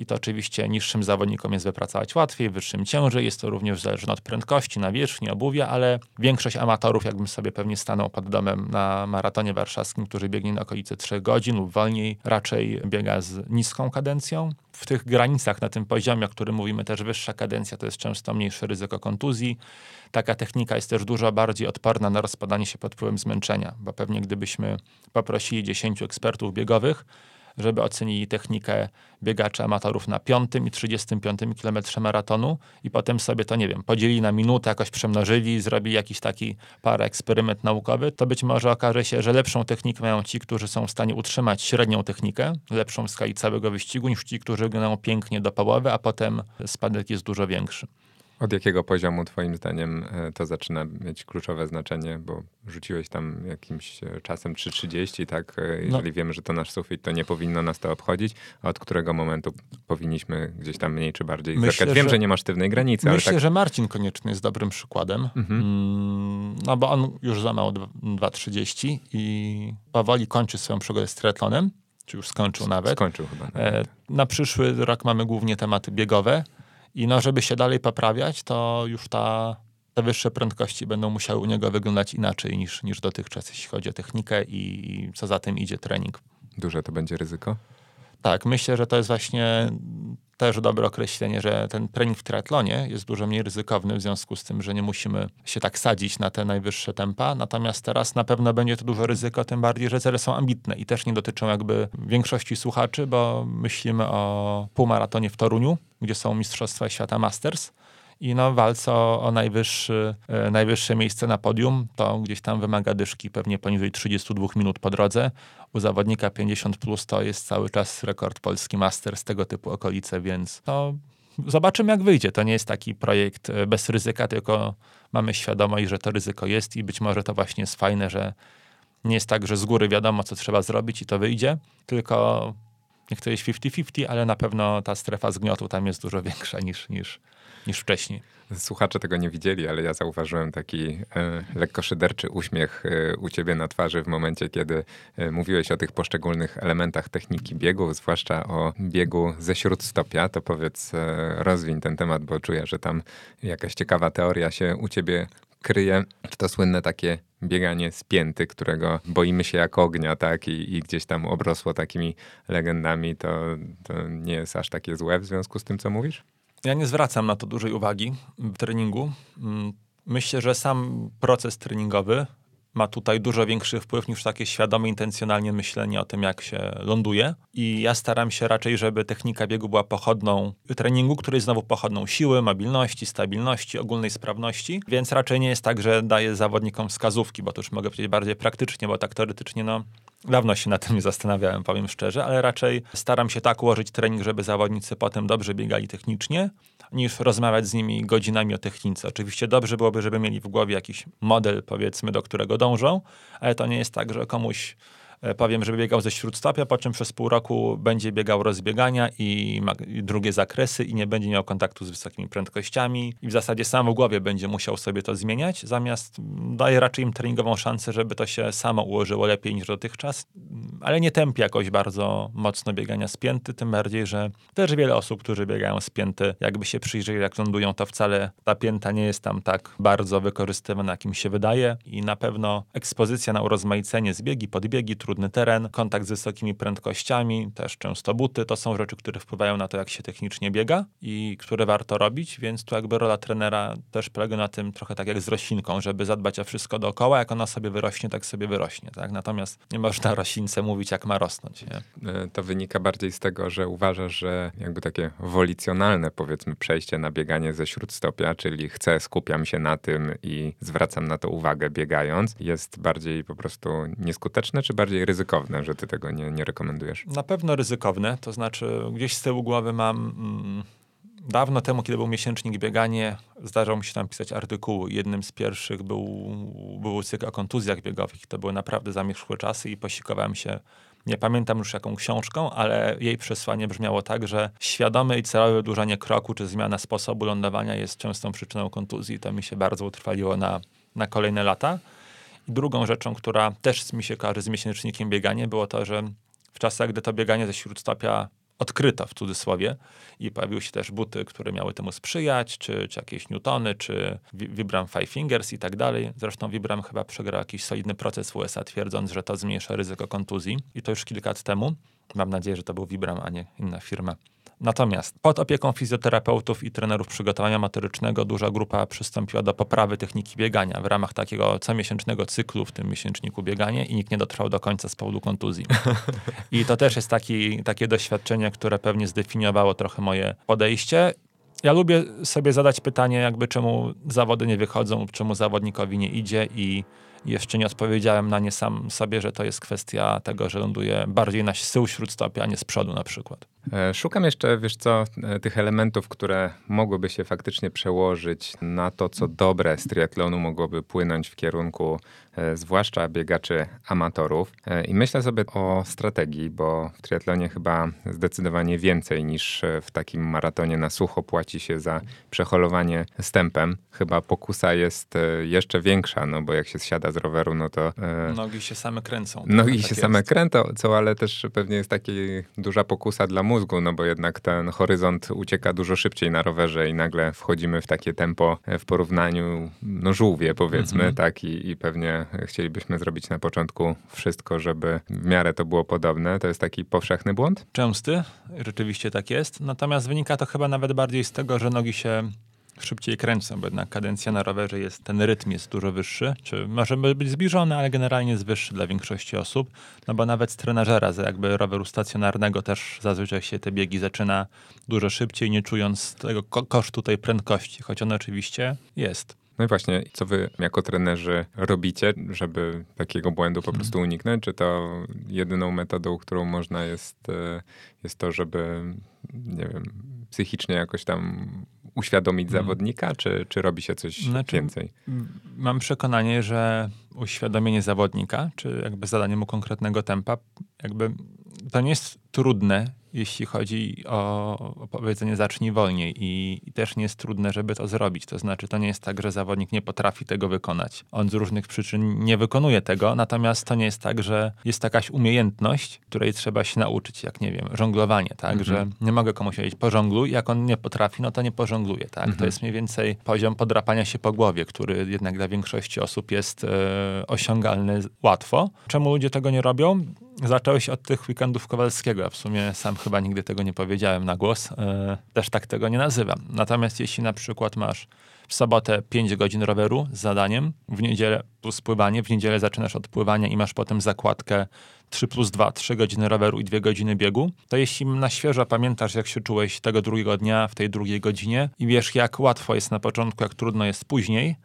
i to oczywiście niższym zawodnikom jest wypracować łatwiej, wyższym ciężej. Jest to również zależne od prędkości, nawierzchni, obuwia, ale większość amatorów, jakbym sobie pewnie stanął pod domem na maratonie warszawskim, który biegnie na okolice 3 godzin lub wolniej, raczej biega z niską kadencją. W tych granicach, na tym poziomie, o którym mówimy, też wyższa kadencja to jest często mniejsze ryzyko kontuzji. Taka technika jest też dużo bardziej odporna na rozpadanie się pod wpływem zmęczenia, bo pewnie gdybyśmy poprosili 10 ekspertów biegowych, żeby ocenili technikę biegacza amatorów na piątym i 35 kilometrze maratonu i potem sobie to, nie wiem, podzielili na minutę, jakoś przemnożyli, zrobili jakiś taki parę eksperyment naukowy, to być może okaże się, że lepszą technikę mają ci, którzy są w stanie utrzymać średnią technikę, lepszą w skali całego wyścigu, niż ci, którzy wyglądają pięknie do połowy, a potem spadek jest dużo większy. Od jakiego poziomu twoim zdaniem e, to zaczyna mieć kluczowe znaczenie, bo rzuciłeś tam jakimś e, czasem 3.30, tak? E, no. Jeżeli no. wiemy, że to nasz sufit, to nie powinno nas to obchodzić, a od którego momentu powinniśmy gdzieś tam mniej czy bardziej myślę, Wiem, że, że, nie ma sztywnej granicy. Myślę, tak... że Marcin Konieczny jest dobrym przykładem, mhm. Mm, no bo on już za mało 2.30 i powoli kończy swoją przygodę z triatlonem, czy już skończył nawet. Skończył chyba. Nawet. Na przyszły rok mamy głównie tematy biegowe. I no, żeby się dalej poprawiać, to już ta, te wyższe prędkości będą musiały u niego wyglądać inaczej niż, niż dotychczas, jeśli chodzi o technikę i co za tym idzie trening. Duże to będzie ryzyko? Tak, myślę, że to jest właśnie też dobre określenie, że ten trening w triatlonie jest dużo mniej ryzykowny w związku z tym, że nie musimy się tak sadzić na te najwyższe tempa. Natomiast teraz na pewno będzie to dużo ryzyko, tym bardziej, że cele są ambitne i też nie dotyczą jakby większości słuchaczy, bo myślimy o półmaratonie w Toruniu, gdzie są Mistrzostwa Świata Masters i no, walce o, o najwyższy, e, najwyższe miejsce na podium, to gdzieś tam wymaga dyszki pewnie poniżej 32 minut po drodze. U zawodnika 50 plus to jest cały czas rekord polski master z tego typu okolice, więc no, zobaczymy jak wyjdzie. To nie jest taki projekt e, bez ryzyka, tylko mamy świadomość, że to ryzyko jest i być może to właśnie jest fajne, że nie jest tak, że z góry wiadomo, co trzeba zrobić i to wyjdzie, tylko nie jest 50-50, ale na pewno ta strefa zgniotu tam jest dużo większa niż, niż, niż wcześniej. Słuchacze tego nie widzieli, ale ja zauważyłem taki e, lekko szyderczy uśmiech e, u ciebie na twarzy w momencie, kiedy e, mówiłeś o tych poszczególnych elementach techniki biegu, zwłaszcza o biegu ze śródstopia. To powiedz, e, rozwiń ten temat, bo czuję, że tam jakaś ciekawa teoria się u ciebie kryje. Czy to słynne takie bieganie z pięty, którego boimy się jak ognia, tak? I, i gdzieś tam obrosło takimi legendami, to, to nie jest aż takie złe w związku z tym, co mówisz? Ja nie zwracam na to dużej uwagi w treningu. Mm, myślę, że sam proces treningowy ma tutaj dużo większy wpływ niż takie świadome, intencjonalnie myślenie o tym, jak się ląduje. I ja staram się raczej, żeby technika biegu była pochodną treningu, który jest znowu pochodną siły, mobilności, stabilności, ogólnej sprawności. Więc raczej nie jest tak, że daję zawodnikom wskazówki, bo to już mogę powiedzieć bardziej praktycznie, bo tak teoretycznie no, Dawno się na tym nie zastanawiałem, powiem szczerze, ale raczej staram się tak ułożyć trening, żeby zawodnicy potem dobrze biegali technicznie, niż rozmawiać z nimi godzinami o technice. Oczywiście dobrze byłoby, żeby mieli w głowie jakiś model, powiedzmy, do którego dążą, ale to nie jest tak, że komuś powiem, żeby biegał ze śródstopia, po czym przez pół roku będzie biegał rozbiegania i, i drugie zakresy i nie będzie miał kontaktu z wysokimi prędkościami. I w zasadzie sam w głowie będzie musiał sobie to zmieniać, zamiast daje raczej im treningową szansę, żeby to się samo ułożyło lepiej niż dotychczas, ale nie tępi jakoś bardzo mocno biegania spięty, tym bardziej, że też wiele osób, którzy biegają spięty, jakby się przyjrzeli, jak lądują, to wcale ta pięta nie jest tam tak bardzo wykorzystywana, jak im się wydaje. I na pewno ekspozycja na urozmaicenie zbiegi, podbiegi, trudny teren, kontakt z wysokimi prędkościami, też często buty. To są rzeczy, które wpływają na to, jak się technicznie biega i które warto robić, więc tu jakby rola trenera też polega na tym trochę tak jak z roślinką, żeby zadbać o wszystko dookoła. Jak ona sobie wyrośnie, tak sobie wyrośnie. Tak? Natomiast nie można roślince mówić, jak ma rosnąć. Nie? E, to wynika bardziej z tego, że uważasz, że jakby takie wolicjonalne powiedzmy przejście na bieganie ze śródstopia, czyli chcę, skupiam się na tym i zwracam na to uwagę biegając, jest bardziej po prostu nieskuteczne, czy bardziej ryzykowne, że ty tego nie, nie rekomendujesz? Na pewno ryzykowne, to znaczy gdzieś z tyłu głowy mam... Mm, dawno temu, kiedy był miesięcznik bieganie, zdarzało mi się tam pisać artykuły. Jednym z pierwszych był, był cykl o kontuzjach biegowych. To były naprawdę zamierzchłe czasy i posikowałem się nie pamiętam już jaką książką, ale jej przesłanie brzmiało tak, że świadome i celowe wydłużanie kroku czy zmiana sposobu lądowania jest częstą przyczyną kontuzji. To mi się bardzo utrwaliło na, na kolejne lata. Drugą rzeczą, która też mi się kojarzy z miesięcznikiem bieganie, było to, że w czasach, gdy to bieganie ze śródstopia odkryto w cudzysłowie i pojawiły się też buty, które miały temu sprzyjać, czy, czy jakieś Newtony, czy Vibram Five Fingers i tak dalej. Zresztą Vibram chyba przegrał jakiś solidny proces w USA, twierdząc, że to zmniejsza ryzyko kontuzji i to już kilka lat temu. Mam nadzieję, że to był Vibram, a nie inna firma. Natomiast pod opieką fizjoterapeutów i trenerów przygotowania motorycznego duża grupa przystąpiła do poprawy techniki biegania w ramach takiego comiesięcznego cyklu w tym miesięczniku bieganie i nikt nie dotrwał do końca z powodu kontuzji. I to też jest taki, takie doświadczenie, które pewnie zdefiniowało trochę moje podejście. Ja lubię sobie zadać pytanie, jakby czemu zawody nie wychodzą, czemu zawodnikowi nie idzie i jeszcze nie odpowiedziałem na nie sam sobie, że to jest kwestia tego, że ląduje bardziej na tył śródstopia, a nie z przodu na przykład. E, szukam jeszcze, wiesz co, e, tych elementów, które mogłyby się faktycznie przełożyć na to, co dobre z triatlonu mogłoby płynąć w kierunku e, zwłaszcza biegaczy amatorów. I myślę sobie o strategii, bo w triatlonie chyba zdecydowanie więcej niż w takim maratonie na sucho płaci się za przeholowanie stępem. Chyba pokusa jest jeszcze większa, no bo jak się zsiada z roweru, no to... Nogi się same kręcą. Nogi tak się jest. same kręcą, co ale też pewnie jest taka duża pokusa dla mózgu, no bo jednak ten horyzont ucieka dużo szybciej na rowerze i nagle wchodzimy w takie tempo w porównaniu, no żółwie powiedzmy, -hmm. tak, I, i pewnie chcielibyśmy zrobić na początku wszystko, żeby w miarę to było podobne. To jest taki powszechny błąd? Częsty, rzeczywiście tak jest, natomiast wynika to chyba nawet bardziej z tego, że nogi się szybciej kręcą, bo jednak kadencja na rowerze jest, ten rytm jest dużo wyższy, czy może być zbliżony, ale generalnie jest wyższy dla większości osób, no bo nawet z trenażera, jakby roweru stacjonarnego też zazwyczaj się te biegi zaczyna dużo szybciej, nie czując tego ko kosztu tej prędkości, choć on oczywiście jest. No i właśnie, co wy jako trenerzy robicie, żeby takiego błędu po mhm. prostu uniknąć? Czy to jedyną metodą, którą można jest, e, jest to, żeby, nie wiem, psychicznie jakoś tam uświadomić hmm. zawodnika, czy, czy robi się coś znaczy, więcej? Mam przekonanie, że uświadomienie zawodnika, czy jakby zadanie mu konkretnego tempa, jakby to nie jest trudne jeśli chodzi o, powiedzenie zacznij wolniej I, i, też nie jest trudne, żeby to zrobić. To znaczy, to nie jest tak, że zawodnik nie potrafi tego wykonać. On z różnych przyczyn nie wykonuje tego, natomiast to nie jest tak, że jest jakaś umiejętność, której trzeba się nauczyć, jak nie wiem, żonglowanie, tak, mhm. że nie mogę komuś powiedzieć pożongluj, jak on nie potrafi, no to nie pożongluje, tak. Mhm. To jest mniej więcej poziom podrapania się po głowie, który jednak dla większości osób jest e, osiągalny łatwo. Czemu ludzie tego nie robią? Zacząłeś od tych weekendów Kowalskiego. W sumie sam chyba nigdy tego nie powiedziałem na głos. E, też tak tego nie nazywam. Natomiast jeśli na przykład masz w sobotę 5 godzin roweru z zadaniem, w niedzielę plus pływanie, w niedzielę zaczynasz od pływania i masz potem zakładkę 3 plus 2, 3 godziny roweru i 2 godziny biegu, to jeśli na świeżo pamiętasz, jak się czułeś tego drugiego dnia w tej drugiej godzinie i wiesz, jak łatwo jest na początku, jak trudno jest później,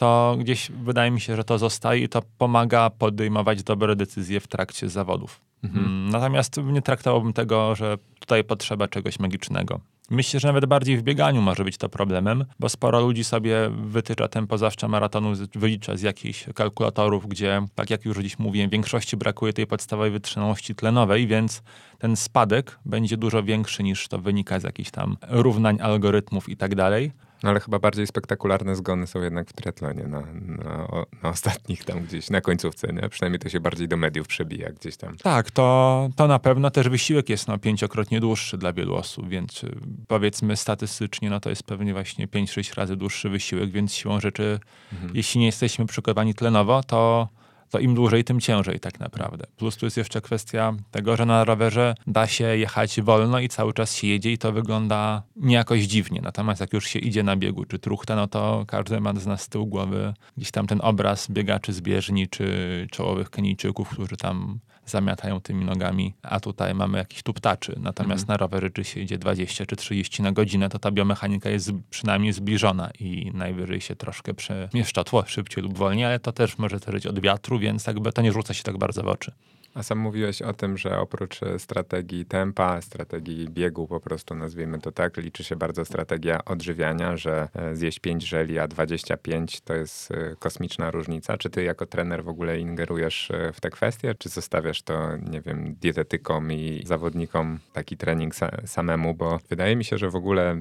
to gdzieś wydaje mi się, że to zostaje i to pomaga podejmować dobre decyzje w trakcie zawodów. Mhm. Mm, natomiast nie traktowałbym tego, że tutaj potrzeba czegoś magicznego. Myślę, że nawet bardziej w bieganiu może być to problemem, bo sporo ludzi sobie wytycza tempo zawsze maratonu, wylicza z jakichś kalkulatorów, gdzie, tak jak już dziś mówiłem, w większości brakuje tej podstawowej wytrzymałości tlenowej, więc ten spadek będzie dużo większy niż to wynika z jakichś tam równań, algorytmów i tak dalej. No ale chyba bardziej spektakularne zgony są jednak w triatlonie, na, na, na, ostatnich tam gdzieś, na końcówce, nie? Przynajmniej to się bardziej do mediów przebija gdzieś tam. Tak, to, to na pewno też wysiłek jest no, pięciokrotnie dłuższy dla wielu osób, więc y, powiedzmy statystycznie, no to jest pewnie właśnie 5-6 razy dłuższy wysiłek, więc siłą rzeczy, mhm. jeśli nie jesteśmy przygotowani tlenowo, to to im dłużej, tym ciężej tak naprawdę. Plus tu jest jeszcze kwestia tego, że na rowerze da się jechać wolno i cały czas się jedzie i to wygląda nie jakoś dziwnie. Natomiast jak już się idzie na biegu czy truchta, no to każdy ma z nas z tyłu głowy gdzieś tam ten obraz biegaczy z bieżni czy czołowych Kenijczyków, którzy tam zamiatają tymi nogami, a tutaj mamy jakiś tuptaczy. Natomiast mhm. na rowery, czy się idzie 20 czy 30 na godzinę, to ta biomechanika jest przynajmniej zbliżona i najwyżej się troszkę przemieszcza tło szybciej lub wolniej, ale to też może zależeć od wiatru, więc jakby to nie rzuca się tak bardzo w oczy. A sam mówiłeś o tym, że oprócz e, strategii tempa, strategii biegu po prostu nazwijmy to tak, liczy się bardzo strategia odżywiania, że e, zjeść 5 żeli, a 25 to jest e, kosmiczna różnica. Czy ty jako trener w ogóle ingerujesz w te kwestie, czy zostawiasz to, nie wiem, dietetykom i zawodnikom taki trening samemu, bo wydaje mi się, że w ogóle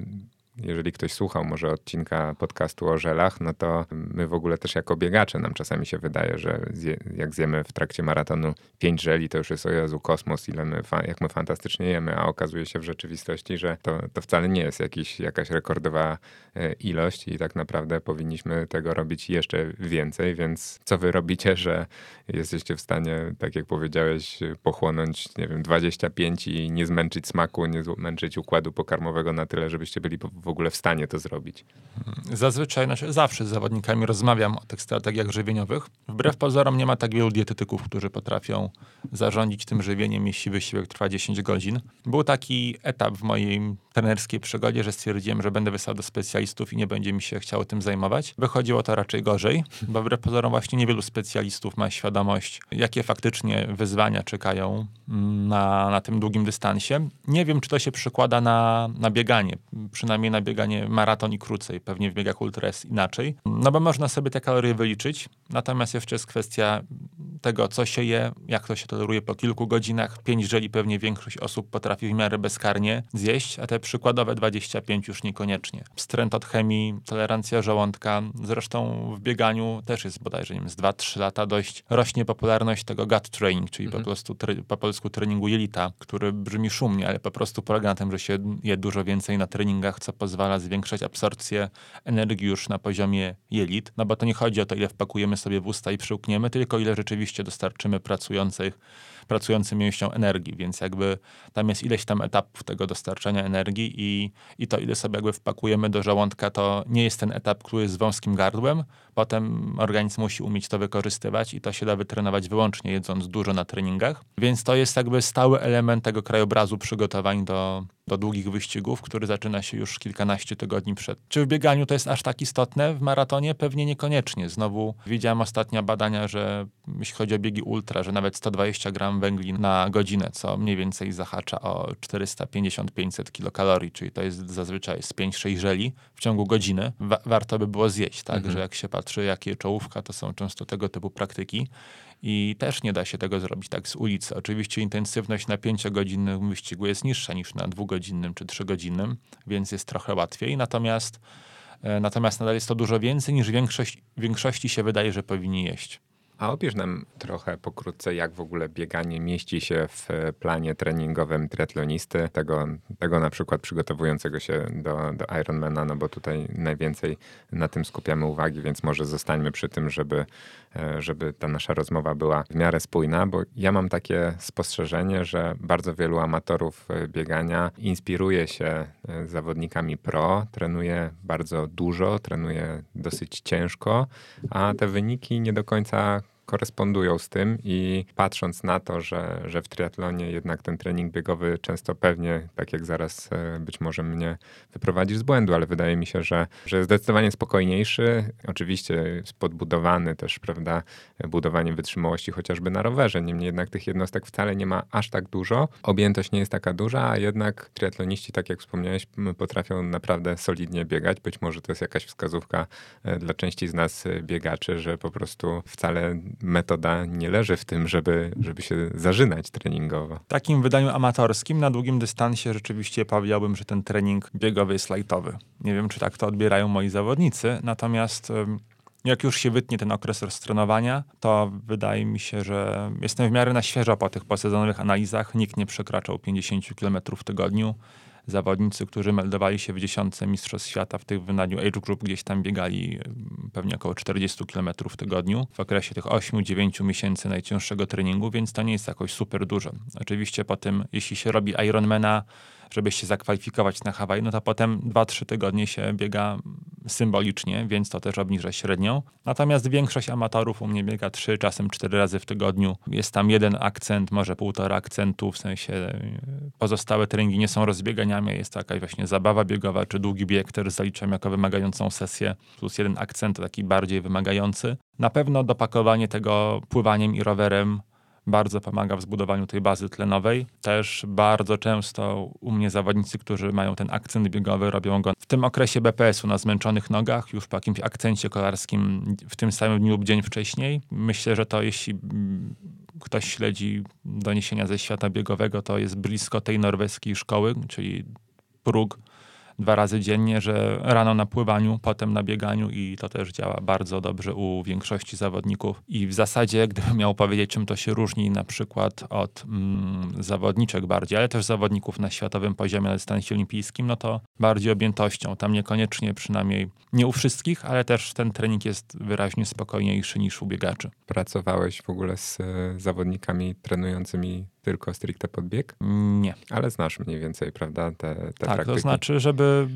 jeżeli ktoś słuchał może odcinka podcastu o żelach, no to my w ogóle też jako biegacze nam czasami się wydaje, że zje, jak zjemy w trakcie maratonu pięć żeli, to już jest o Jezu kosmos, ile my, jak my fantastycznie jemy, a okazuje się w rzeczywistości, że to, to wcale nie jest jakiś, jakaś rekordowa e, ilość i tak naprawdę powinniśmy tego robić jeszcze więcej, więc co wy robicie, że jesteście w stanie, tak jak powiedziałeś, pochłonąć, nie wiem, 25 i nie zmęczyć smaku, nie zmęczyć układu pokarmowego na tyle, żebyście byli w w ogóle w stanie to zrobić? Zazwyczaj, znaczy zawsze z zawodnikami rozmawiam o tych strategiach żywieniowych. Wbrew pozorom nie ma tak wielu dietetyków, którzy potrafią zarządzić tym żywieniem, jeśli wysiłek trwa 10 godzin. Był taki etap w mojej trenerskiej przygodzie, że stwierdziłem, że będę wysłał do specjalistów i nie będzie mi się chciało tym zajmować. Wychodziło to raczej gorzej, bo wbrew pozorom właśnie niewielu specjalistów ma świadomość, jakie faktycznie wyzwania czekają na, na tym długim dystansie. Nie wiem, czy to się przykłada na, na bieganie, przynajmniej na bieganie maraton i krócej. Pewnie w biegach ultra jest inaczej. No bo można sobie te kalorie wyliczyć, natomiast jeszcze jest kwestia tego, co się je, jak to się toleruje po kilku godzinach. Pięć żeli pewnie większość osób potrafi w miarę bezkarnie zjeść, a te przykładowe 25 już niekoniecznie. Wstręt od chemii, tolerancja żołądka. Zresztą w bieganiu też jest bodajże, nie wiem, z 2-3 lata dość rośnie popularność tego gut training, czyli mhm. po prostu po polsku treningu jelita, który brzmi szumnie, ale po prostu polega na tym, że się je dużo więcej na treningach, co pozwala zwiększać absorpcję energii już na poziomie jelit. No bo to nie chodzi o to, ile wpakujemy sobie w usta i przyłkniemy, tylko ile rzeczywiście dostarczymy pracujących pracującym mięśniom energii, więc jakby tam jest ileś tam etapów tego dostarczania energii i, i to, ile sobie jakby wpakujemy do żołądka, to nie jest ten etap, który jest wąskim gardłem. Potem organizm musi umieć to wykorzystywać i to się da wytrenować wyłącznie jedząc dużo na treningach. Więc to jest jakby stały element tego krajobrazu przygotowań do, do długich wyścigów, który zaczyna się już kilkanaście tygodni przed. Czy w bieganiu to jest aż tak istotne? W maratonie pewnie niekoniecznie. Znowu widziałem ostatnia badania, że jeśli chodzi o biegi ultra, że nawet 120 gram węgli na godzinę, co mniej więcej zahacza o 450-500 kilokalorii, czyli to jest zazwyczaj z 5-6 żeli w ciągu godziny. Wa warto by było zjeść, tak? Mhm. Że jak się patrzy, jakie czołówka, to są często tego typu praktyki. I też nie da się tego zrobić tak z ulicy. Oczywiście intensywność na pięciogodzinnym wyścigu jest niższa niż na dwugodzinnym czy trzygodzinnym, więc jest trochę łatwiej. Natomiast, e, natomiast nadal jest to dużo więcej niż większość, większości się wydaje, że powinni jeść. A opisz nam trochę pokrótce, jak w ogóle bieganie mieści się w planie treningowym triatlonisty, tego, tego na przykład przygotowującego się do, do Ironmana, no bo tutaj najwięcej na tym skupiamy uwagi, więc może zostańmy przy tym, żeby, e, żeby ta nasza rozmowa była w miarę spójna, bo ja mam takie spostrzeżenie, że bardzo wielu amatorów e, biegania inspiruje się e, zawodnikami pro, trenuje bardzo dużo, trenuje dosyć ciężko, a te wyniki nie do końca korespondują z tym i patrząc na to, że, że w triatlonie jednak ten trening biegowy często pewnie, tak jak zaraz e, być może mnie wyprowadzisz z błędu, ale wydaje mi się, że, że zdecydowanie spokojniejszy, oczywiście podbudowany też, prawda, budowaniem wytrzymałości chociażby na rowerze. Niemniej jednak tych jednostek wcale nie ma aż tak dużo. Objętość nie jest taka duża, a jednak triatloniści, tak jak wspomniałeś, potrafią naprawdę solidnie biegać. Być może to jest jakaś wskazówka e, dla części z nas e, biegaczy, że po prostu wcale metoda nie leży w tym, żeby, żeby się zażynać treningowo. W takim wydaniu amatorskim na długim dystansie rzeczywiście powiedziałbym, że ten trening biegowy jest lightowy. Nie wiem, czy tak to odbierają moi zawodnicy, natomiast jak już się wytnie ten okres roztrenowania, to wydaje mi się, że jestem w miarę na świeżo po tych posezonowych analizach. Nikt nie przekraczał 50 km w tygodniu zawodnicy, którzy meldowali się w dziesiątce Mistrzostw Świata w tych wydaniu Age Group, gdzieś tam biegali pewnie około 40 km w tygodniu w okresie tych 8-9 miesięcy najcięższego treningu, więc to nie jest jakoś super dużo. Oczywiście po tym, jeśli się robi Ironmana, żeby się zakwalifikować na Hawaii, no to potem 2-3 tygodnie się biega symbolicznie, więc to też obniża średnią. Natomiast większość amatorów u mnie biega 3, czasem 4 razy w tygodniu. Jest tam jeden akcent, może półtora akcentu, w sensie e, pozostałe treningi nie są rozbieganiami, jest to jakaś właśnie zabawa biegowa, czy długi bieg, który zaliczam jako wymagającą sesję, plus jeden akcent taki bardziej wymagający. Na pewno dopakowanie tego pływaniem i rowerem bardzo pomaga w zbudowaniu tej bazy tlenowej. Też bardzo często u mnie zawodnicy, którzy mają ten akcent biegowy, robią go w tym okresie BPS-u na zmęczonych nogach, już po jakimś akcencie kolarskim w tym samym dniu lub dzień wcześniej. Myślę, że to jeśli ktoś śledzi doniesienia ze świata biegowego, to jest blisko tej norweskiej szkoły, czyli próg dwa razy dziennie, że rano na pływaniu, potem na bieganiu i to też działa bardzo dobrze u większości zawodników. I w zasadzie, gdybym miał powiedzieć, czym to się różni na przykład od mm, zawodniczek bardziej, ale też zawodników na światowym poziomie na dystansie olimpijskim, no to bardziej objętością. Tam niekoniecznie przynajmniej, nie u wszystkich, ale też ten trening jest wyraźnie spokojniejszy niż u biegaczy. Pracowałeś w ogóle z e, zawodnikami trenującymi tylko stricte podbieg? Nie. Ale znasz mniej więcej, prawda, te, te tak, praktyki? to znaczy, żeby...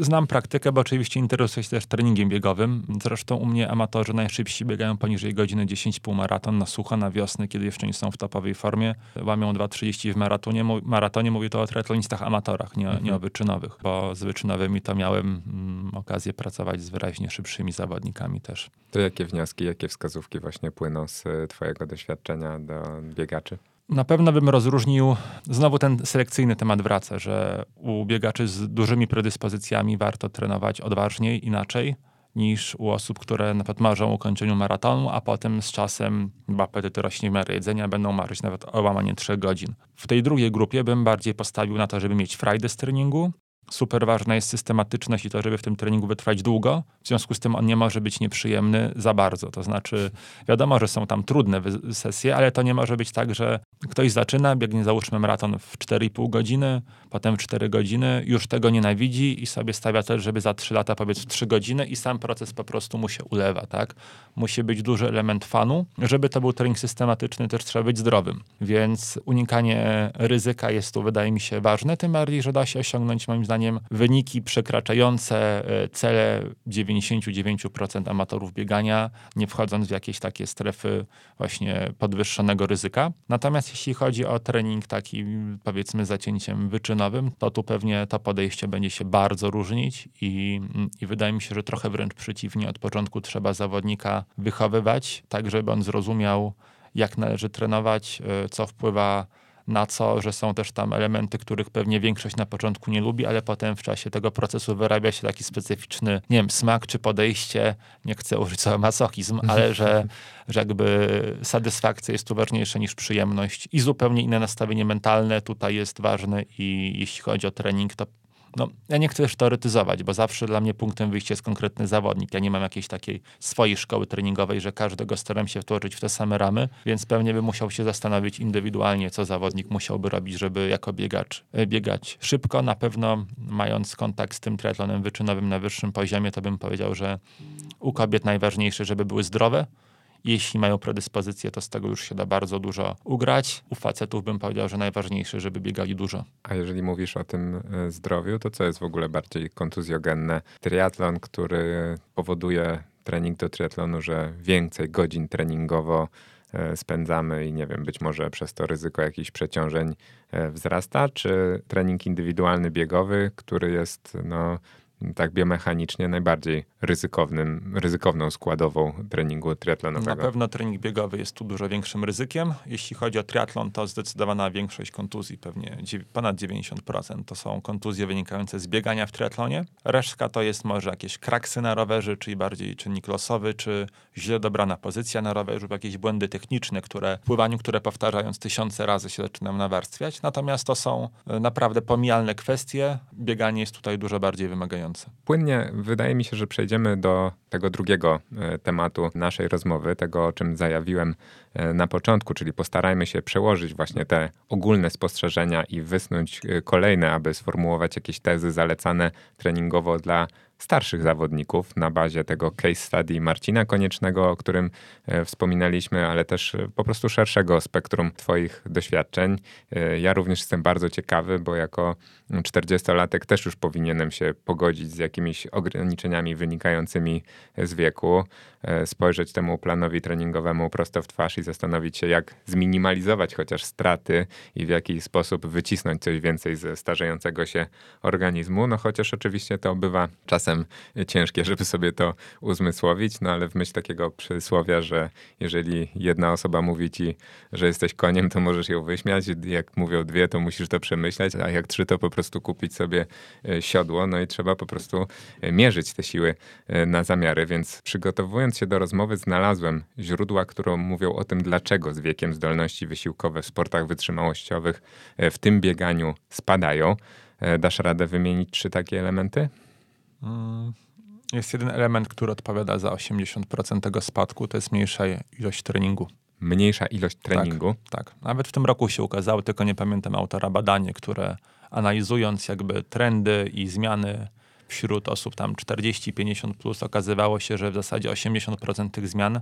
Znam praktykę, bo oczywiście interesuję się też treningiem biegowym. Zresztą u mnie amatorzy najszybsi biegają poniżej godziny 10 półmaraton na sucho, na wiosnę, kiedy jeszcze nie są w topowej formie. Łamią 2.30 w maratonie. maratonie mówię to o triatlonistach amatorach, nie, mhm. nie o wyczynowych, bo z wyczynowymi to miałem mm, okazję pracować z wyraźnie szybszymi zawodnikami też. To jakie wnioski, jakie wskazówki właśnie płyną z twojego doświadczenia do biegaczy? Na pewno bym rozróżnił, znowu ten selekcyjny temat wraca, że u biegaczy z dużymi predyspozycjami warto trenować odważniej, inaczej niż u osób, które na przykład marzą o ukończeniu maratonu, a potem z czasem, bo apetyty rośnie w miarę jedzenia, będą marzyć nawet o łamanie 3 godzin. W tej drugiej grupie bym bardziej postawił na to, żeby mieć frajdę z treningu, super ważna jest systematyczność i to, żeby w tym treningu wytrwać długo. W związku z tym on nie może być nieprzyjemny za bardzo. To znaczy, wiadomo, że są tam trudne sesje, ale to nie może być tak, że ktoś zaczyna, biegnie załóżmy maraton w 4,5 godziny, potem w 4 godziny, już tego nienawidzi i sobie stawia też, żeby za 3 lata powiedz w 3 godziny i sam proces po prostu mu się ulewa, tak? Musi być duży element fanu. Żeby to był trening systematyczny, też trzeba być zdrowym. Więc unikanie ryzyka jest tu, wydaje mi się, ważne, tym bardziej, że da się osiągnąć moim zdaniem zdaniem wyniki przekraczające e, cele 99% amatorów biegania, nie wchodząc w jakieś takie strefy właśnie podwyższonego ryzyka. Natomiast jeśli chodzi o trening taki powiedzmy zacięciem wyczynowym, to tu pewnie to podejście będzie się bardzo różnić i, i wydaje mi się, że trochę wręcz przeciwnie, od początku trzeba zawodnika wychowywać, tak żeby on zrozumiał, jak należy trenować, e, co wpływa na co, że są też tam elementy, których pewnie większość na początku nie lubi, ale potem w czasie tego procesu wyrabia się taki specyficzny, nie wiem, smak czy podejście, nie chcę użyć słowa masochizm, ale że, że jakby satysfakcja jest tu ważniejsza niż przyjemność. I zupełnie inne nastawienie mentalne tutaj jest ważne i jeśli chodzi o trening, to no, ja nie chcę też teoretyzować, bo zawsze dla mnie punktem wyjścia jest konkretny zawodnik. Ja nie mam jakiejś takiej swojej szkoły treningowej, że każdego staram się wtłoczyć w te same ramy, więc pewnie bym musiał się zastanowić indywidualnie, co zawodnik musiałby robić, żeby jako biegacz e, biegać szybko. Na pewno mając kontakt z tym triatlonem wyczynowym na wyższym poziomie, to bym powiedział, że u kobiet najważniejsze, żeby były zdrowe, jeśli mają predyspozycję, to z tego już się da bardzo dużo ugrać. U facetów bym powiedział, że najważniejsze, żeby biegali dużo. A jeżeli mówisz o tym e, zdrowiu, to co jest w ogóle bardziej kontuzjogenne? Triatlon, który powoduje trening do triatlonu, że więcej godzin treningowo e, spędzamy i nie wiem, być może przez to ryzyko jakichś przeciążeń e, wzrasta, czy trening indywidualny biegowy, który jest no, tak biomechanicznie najbardziej ryzykownym, ryzykowną składową treningu triatlonowego. Na pewno trening biegowy jest tu dużo większym ryzykiem. Jeśli chodzi o triatlon, to zdecydowana większość kontuzji, pewnie ponad 90% to są kontuzje wynikające z biegania w triatlonie. Resztka to jest może jakieś kraksy na rowerze, czyli bardziej czynnik losowy, czy źle dobrana pozycja na rowerze, lub jakieś błędy techniczne, które w pływaniu, które powtarzając tysiące razy się zaczynam nawarstwiać. Natomiast to są e, naprawdę pomijalne kwestie. Bieganie jest tutaj dużo bardziej wymagające. Płynnie wydaje mi się, że przejdziemy do tego drugiego e, tematu naszej rozmowy, tego o czym zajawiłem e, na początku, czyli postarajmy się przełożyć właśnie te ogólne spostrzeżenia i wysnuć e, kolejne, aby sformułować jakieś tezy zalecane treningowo dla starszych zawodników na bazie tego case study Marcina Koniecznego, o którym e, wspominaliśmy, ale też e, po prostu szerszego spektrum Twoich doświadczeń. E, ja również jestem bardzo ciekawy, bo jako 40-latek też już powinienem się pogodzić z jakimiś ograniczeniami wynikającymi z wieku, spojrzeć temu planowi treningowemu prosto w twarz i zastanowić się, jak zminimalizować chociaż straty i w jaki sposób wycisnąć coś więcej ze starzejącego się organizmu. No chociaż oczywiście to bywa czasem ciężkie, żeby sobie to uzmysłowić, no ale w myśl takiego przysłowia, że jeżeli jedna osoba mówi ci, że jesteś koniem, to możesz ją wyśmiać, jak mówią dwie, to musisz to przemyśleć, a jak trzy, to po prostu kupić sobie e, siodło, no i trzeba po prostu e, mierzyć te siły e, na zamiary, więc przygotowując się do rozmowy znalazłem źródła, które mówią o tym, dlaczego z wiekiem zdolności wysiłkowe w sportach wytrzymałościowych, w tym bieganiu spadają. Dasz radę wymienić trzy takie elementy? Mm, jest jeden element, który odpowiada za 80% tego spadku, to jest mniejsza ilość treningu. Mniejsza ilość treningu? Tak, tak. Nawet w tym roku się ukazało, tylko nie pamiętam autora, badanie, które analizując jakby trendy i zmiany wśród osób tam 40-50 plus, okazywało się, że w zasadzie 80% tych zmian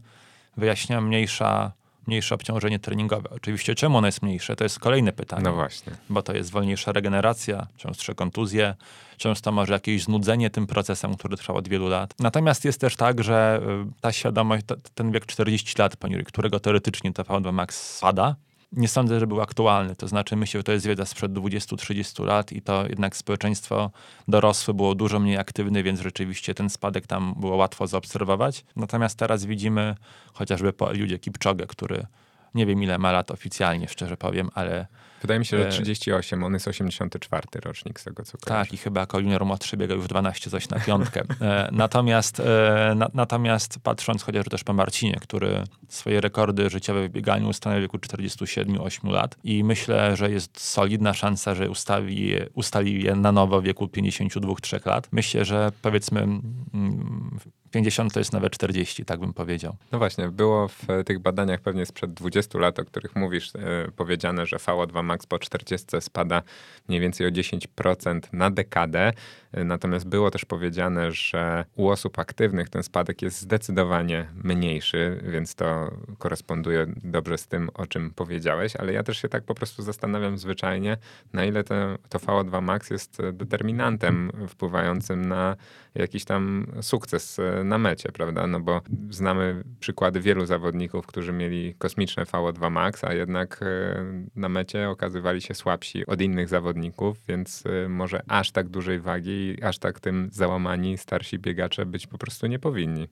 wyjaśnia mniejsza mniejsze obciążenie treningowe. Oczywiście czemu ono jest mniejsze, to jest kolejne pytanie. No właśnie. Bo to jest wolniejsza regeneracja, częstsze kontuzje, często może jakieś znudzenie tym procesem, który trwał od wielu lat. Natomiast jest też tak, że y, ta świadomość, ten wiek 40 lat, poniżej którego teoretycznie TV2 Max spada, nie sądzę, że był aktualny. To znaczy, myślę, że to jest wiedza sprzed 20-30 lat i to jednak społeczeństwo dorosłe było dużo mniej aktywne, więc rzeczywiście ten spadek tam było łatwo zaobserwować. Natomiast teraz widzimy chociażby po Eliudzie Kipczogę, który nie wiem ile ma lat oficjalnie, szczerze powiem, ale Wydaje mi się, że 38, on jest 84 rocznik z tego, co kojarzę. Tak, i chyba jako junior młodszy biega już 12 coś na piątkę. E, natomiast, e, na, natomiast patrząc chociażby też po Marcinie, który swoje rekordy życiowe w bieganiu ustanowił w wieku 47-8 lat i myślę, że jest solidna szansa, że ustawi, ustali je na nowo w wieku 52-3 lat. Myślę, że powiedzmy mm, 50 to jest nawet 40, tak bym powiedział. No właśnie, było w tych badaniach pewnie sprzed 20 lat, o których mówisz, e, powiedziane, że VO2 max po 40 spada mniej więcej o 10% na dekadę. E, natomiast było też powiedziane, że u osób aktywnych ten spadek jest zdecydowanie mniejszy, więc to koresponduje dobrze z tym, o czym powiedziałeś, ale ja też się tak po prostu zastanawiam zwyczajnie, na ile to, to VO2 max jest determinantem wpływającym na jakiś tam sukces e, na mecie, prawda? No bo znamy przykłady wielu zawodników, którzy mieli kosmiczne VO2 max, a jednak e, na mecie okazywali się słabsi od innych zawodników, więc e, może aż tak dużej wagi i aż tak tym załamani starsi biegacze być po prostu nie powinni.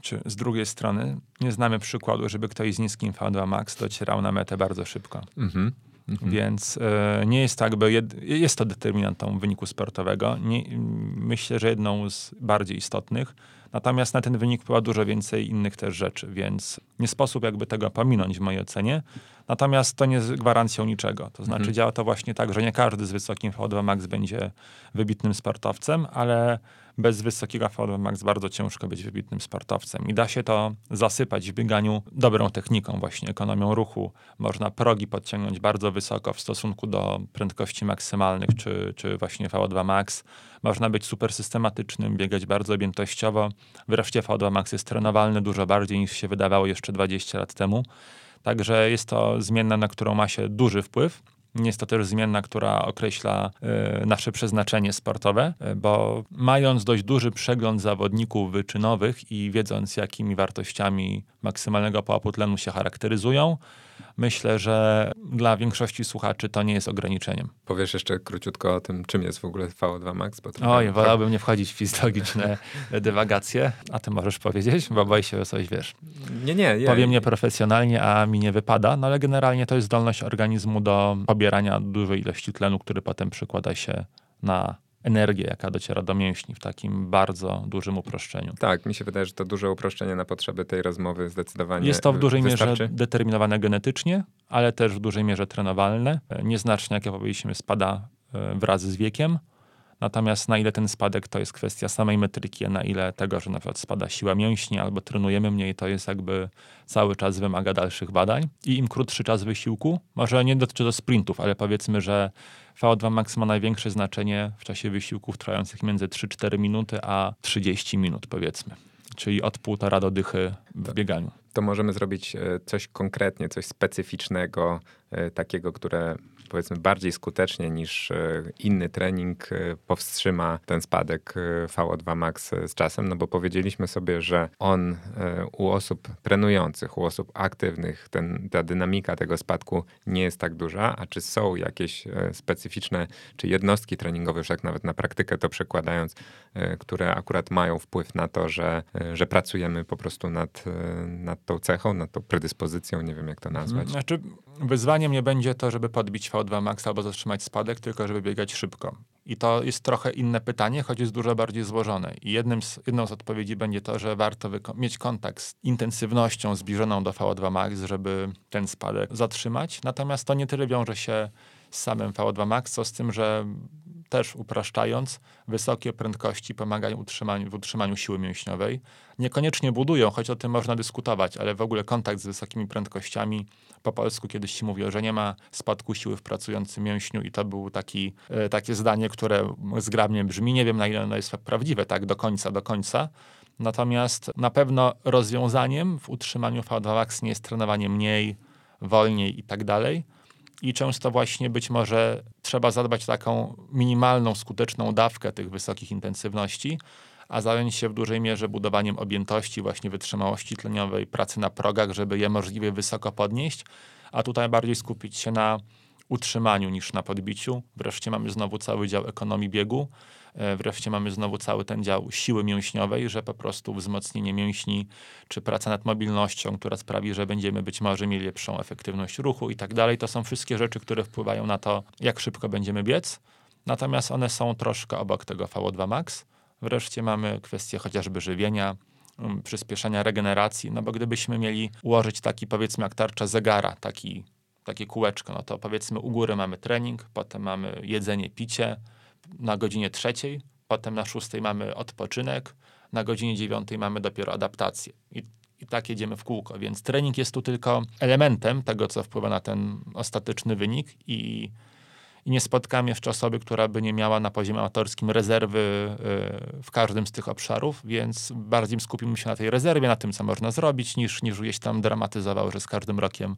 Czy z drugiej strony nie znamy przykładu, żeby ktoś z niskim VO2 max docierał na metę bardzo szybko. Mhm. Mhm. Więc e, nie jest tak, by jed, jest to determinantą wyniku sportowego. Nie, myślę, że jedną z bardziej istotnych. Natomiast na ten wynik wpływa dużo więcej innych też rzeczy, więc nie sposób jakby tego pominąć w mojej ocenie. Natomiast to nie jest gwarancją niczego. To znaczy mhm. działa to właśnie tak, że nie każdy z wysokim VO2 max będzie wybitnym sportowcem, ale bez wysokiego VO2 max bardzo ciężko być wybitnym sportowcem. I da się to zasypać w bieganiu dobrą techniką, właśnie ekonomią ruchu. Można progi podciągnąć bardzo wysoko w stosunku do prędkości maksymalnych, czy, czy właśnie VO2 max. Można być super systematycznym, biegać bardzo objętościowo. Wreszcie VO2 max jest trenowalny dużo bardziej niż się wydawało jeszcze 20 lat temu. Także jest to zmienna, na którą ma się duży wpływ. Jest to też zmienna, która określa y, nasze przeznaczenie sportowe, y, bo mając dość duży przegląd zawodników wyczynowych i wiedząc, jakimi wartościami maksymalnego połapu tlenu się charakteryzują, myślę, że dla większości słuchaczy to nie jest ograniczeniem. Powiesz jeszcze króciutko o tym, czym jest w ogóle VO2 Max? Bo Oj, wolałbym nie wchodzić w fizjologiczne dywagacje, a ty możesz powiedzieć, bo boję się coś, wiesz. Nie, nie. nie. Powiem nieprofesjonalnie, a mi nie wypada, no ale generalnie to jest zdolność organizmu do pobierania dużej ilości tlenu, który potem przekłada się na energię, jaka dociera do mięśni w takim bardzo dużym uproszczeniu. Tak, mi się wydaje, że to duże uproszczenie na potrzeby tej rozmowy zdecydowanie Jest to w dużej wystarczy. mierze determinowane genetycznie, ale też w dużej mierze trenowalne. Nieznacznie, jak ja powiedzieliśmy, spada e, wraz z wiekiem. Natomiast na ile ten spadek to jest kwestia samej metryki, a na ile tego, że na przykład spada siła mięśni albo trenujemy mniej, to jest jakby cały czas wymaga dalszych badań. I im krótszy czas wysiłku, może nie dotyczy to sprintów, ale powiedzmy, że VO2 max ma największe znaczenie w czasie wysiłków trwających między 3-4 minuty a 30 minut powiedzmy. Czyli od półtora do dychy w bieganiu to możemy zrobić e, coś konkretnie, coś specyficznego, takiego, które powiedzmy bardziej skutecznie niż e, inny trening powstrzyma ten spadek VO2 max z czasem, no bo powiedzieliśmy sobie, że on u osób trenujących, u osób aktywnych, ten, ta dynamika tego spadku nie jest tak duża, a czy są jakieś specyficzne, czy jednostki treningowe, już jak nawet na praktykę to przekładając, które akurat mają wpływ na to, że, że pracujemy po prostu nad, nad tą cechą, nad tą predyspozycją, nie wiem jak to nazwać. Znaczy, wyzwaniem nie będzie to, żeby podbić V2 max albo zatrzymać spadek, tylko żeby biegać szybko. I to jest trochę inne pytanie, choć jest dużo bardziej złożone. I jednym z, jedną z odpowiedzi będzie to, że warto mieć kontakt z intensywnością zbliżoną do V2 max, żeby ten spadek zatrzymać. Natomiast to nie tyle wiąże się z samym V2 max, co z tym, że też upraszczając, wysokie prędkości pomagają utrzymaniu, w utrzymaniu siły mięśniowej. Niekoniecznie budują, choć o tym można dyskutować, ale w ogóle kontakt z wysokimi prędkościami, po polsku kiedyś się mówiło, że nie ma spadku siły w pracującym mięśniu i to było taki, e, takie zdanie, które zgrabnie brzmi. Nie wiem, na ile ono jest prawdziwe, tak do końca, do końca, Natomiast na pewno rozwiązaniem w utrzymaniu V2 Max nie jest trenowanie mniej, wolniej i tak dalej. I często właśnie być może trzeba zadbać o taką minimalną, skuteczną dawkę tych wysokich intensywności, a zająć się w dużej mierze budowaniem objętości, właśnie wytrzymałości tleniowej, pracy na progach, żeby je możliwie wysoko podnieść, a tutaj bardziej skupić się na utrzymaniu niż na podbiciu. Wreszcie mamy znowu cały dział ekonomii biegu, e, wreszcie mamy znowu cały ten dział siły mięśniowej, że po prostu wzmocnienie mięśni, czy praca nad mobilnością, która sprawi, że będziemy być może mieli lepszą efektywność ruchu i tak dalej. To są wszystkie rzeczy, które wpływają na to, jak szybko będziemy biec. Natomiast one są troszkę obok tego VO2 Max. Wreszcie mamy kwestię chociażby żywienia, um, przyspieszenia regeneracji, no bo gdybyśmy mieli ułożyć taki powiedzmy jak tarcza zegara, taki, takie kółeczko, no to powiedzmy u góry mamy trening, potem mamy jedzenie, picie na godzinie trzeciej, potem na szóstej mamy odpoczynek, na godzinie dziewiątej mamy dopiero adaptację. I, I tak jedziemy w kółko, więc trening jest tu tylko elementem tego, co wpływa na ten ostateczny wynik i i nie spotkam jeszcze osoby, która by nie miała na poziomie amatorskim rezerwy y, w każdym z tych obszarów, więc bardziej skupimy się na tej rezerwie, na tym, co można zrobić, niż, niż gdzieś tam dramatyzował, że z każdym rokiem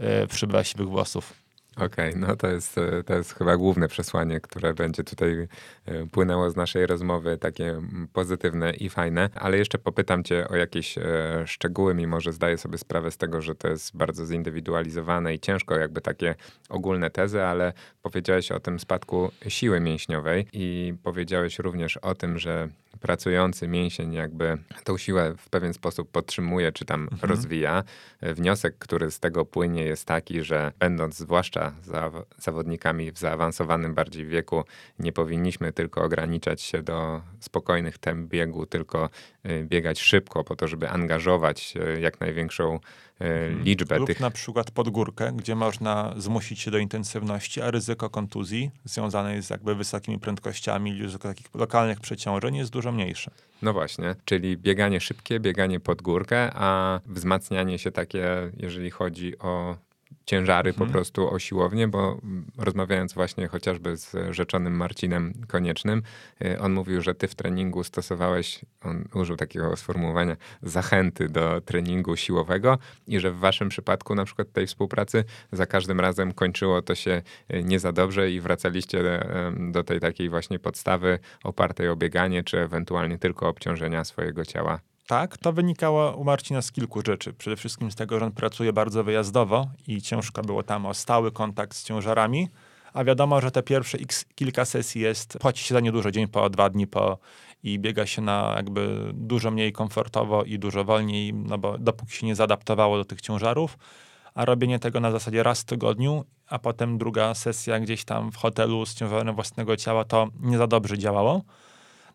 y, przybywa siwych włosów. Okej, okay, no to jest, to jest chyba główne przesłanie, które będzie tutaj e, płynęło z naszej rozmowy, takie pozytywne i fajne, ale jeszcze popytam cię o jakieś e, szczegóły, mimo że zdaję sobie sprawę z tego, że to jest bardzo zindywidualizowane i ciężko jakby takie ogólne tezy, ale powiedziałeś o tym spadku siły mięśniowej i powiedziałeś również o tym, że pracujący mięsień jakby tą siłę w pewien sposób podtrzymuje czy tam mhm. rozwija. Wniosek, który z tego płynie jest taki, że będąc zwłaszcza za, zawodnikami w zaawansowanym bardziej wieku, nie powinniśmy tylko ograniczać się do spokojnych temp biegu, tylko y, biegać szybko po to, żeby angażować y, jak największą. Liczbę Lub tych. na przykład pod górkę, gdzie można zmusić się do intensywności, a ryzyko kontuzji związane jest jakby wysokimi prędkościami, ryzyko takich lokalnych przeciążeń jest dużo mniejsze. No właśnie, czyli bieganie szybkie, bieganie pod górkę, a wzmacnianie się takie, jeżeli chodzi o ciężary mhm. po prostu o siłownię, bo rozmawiając właśnie chociażby z rzeczonym Marcinem Koniecznym, y, on mówił, że ty w treningu stosowałeś, on użył takiego sformułowania, zachęty do treningu siłowego i że w waszym przypadku na przykład tej współpracy za każdym razem kończyło to się y, nie za dobrze i wracaliście do tej takiej właśnie podstawy opartej o bieganie, czy ewentualnie tylko obciążenia swojego ciała tak, to wynikało u Marcina z kilku rzeczy. Przede wszystkim z tego, że on pracuje bardzo wyjazdowo i ciężko było tam o stały kontakt z ciężarami, a wiadomo, że te pierwsze x, kilka sesji jest, płaci się za nie dużo, dzień po, dwa dni po i biega się na jakby dużo mniej komfortowo i dużo wolniej, no bo dopóki się nie zaadaptowało do tych ciężarów, a robienie tego na zasadzie raz w tygodniu, a potem druga sesja gdzieś tam w hotelu z ciężarem własnego ciała, to nie za dobrze działało.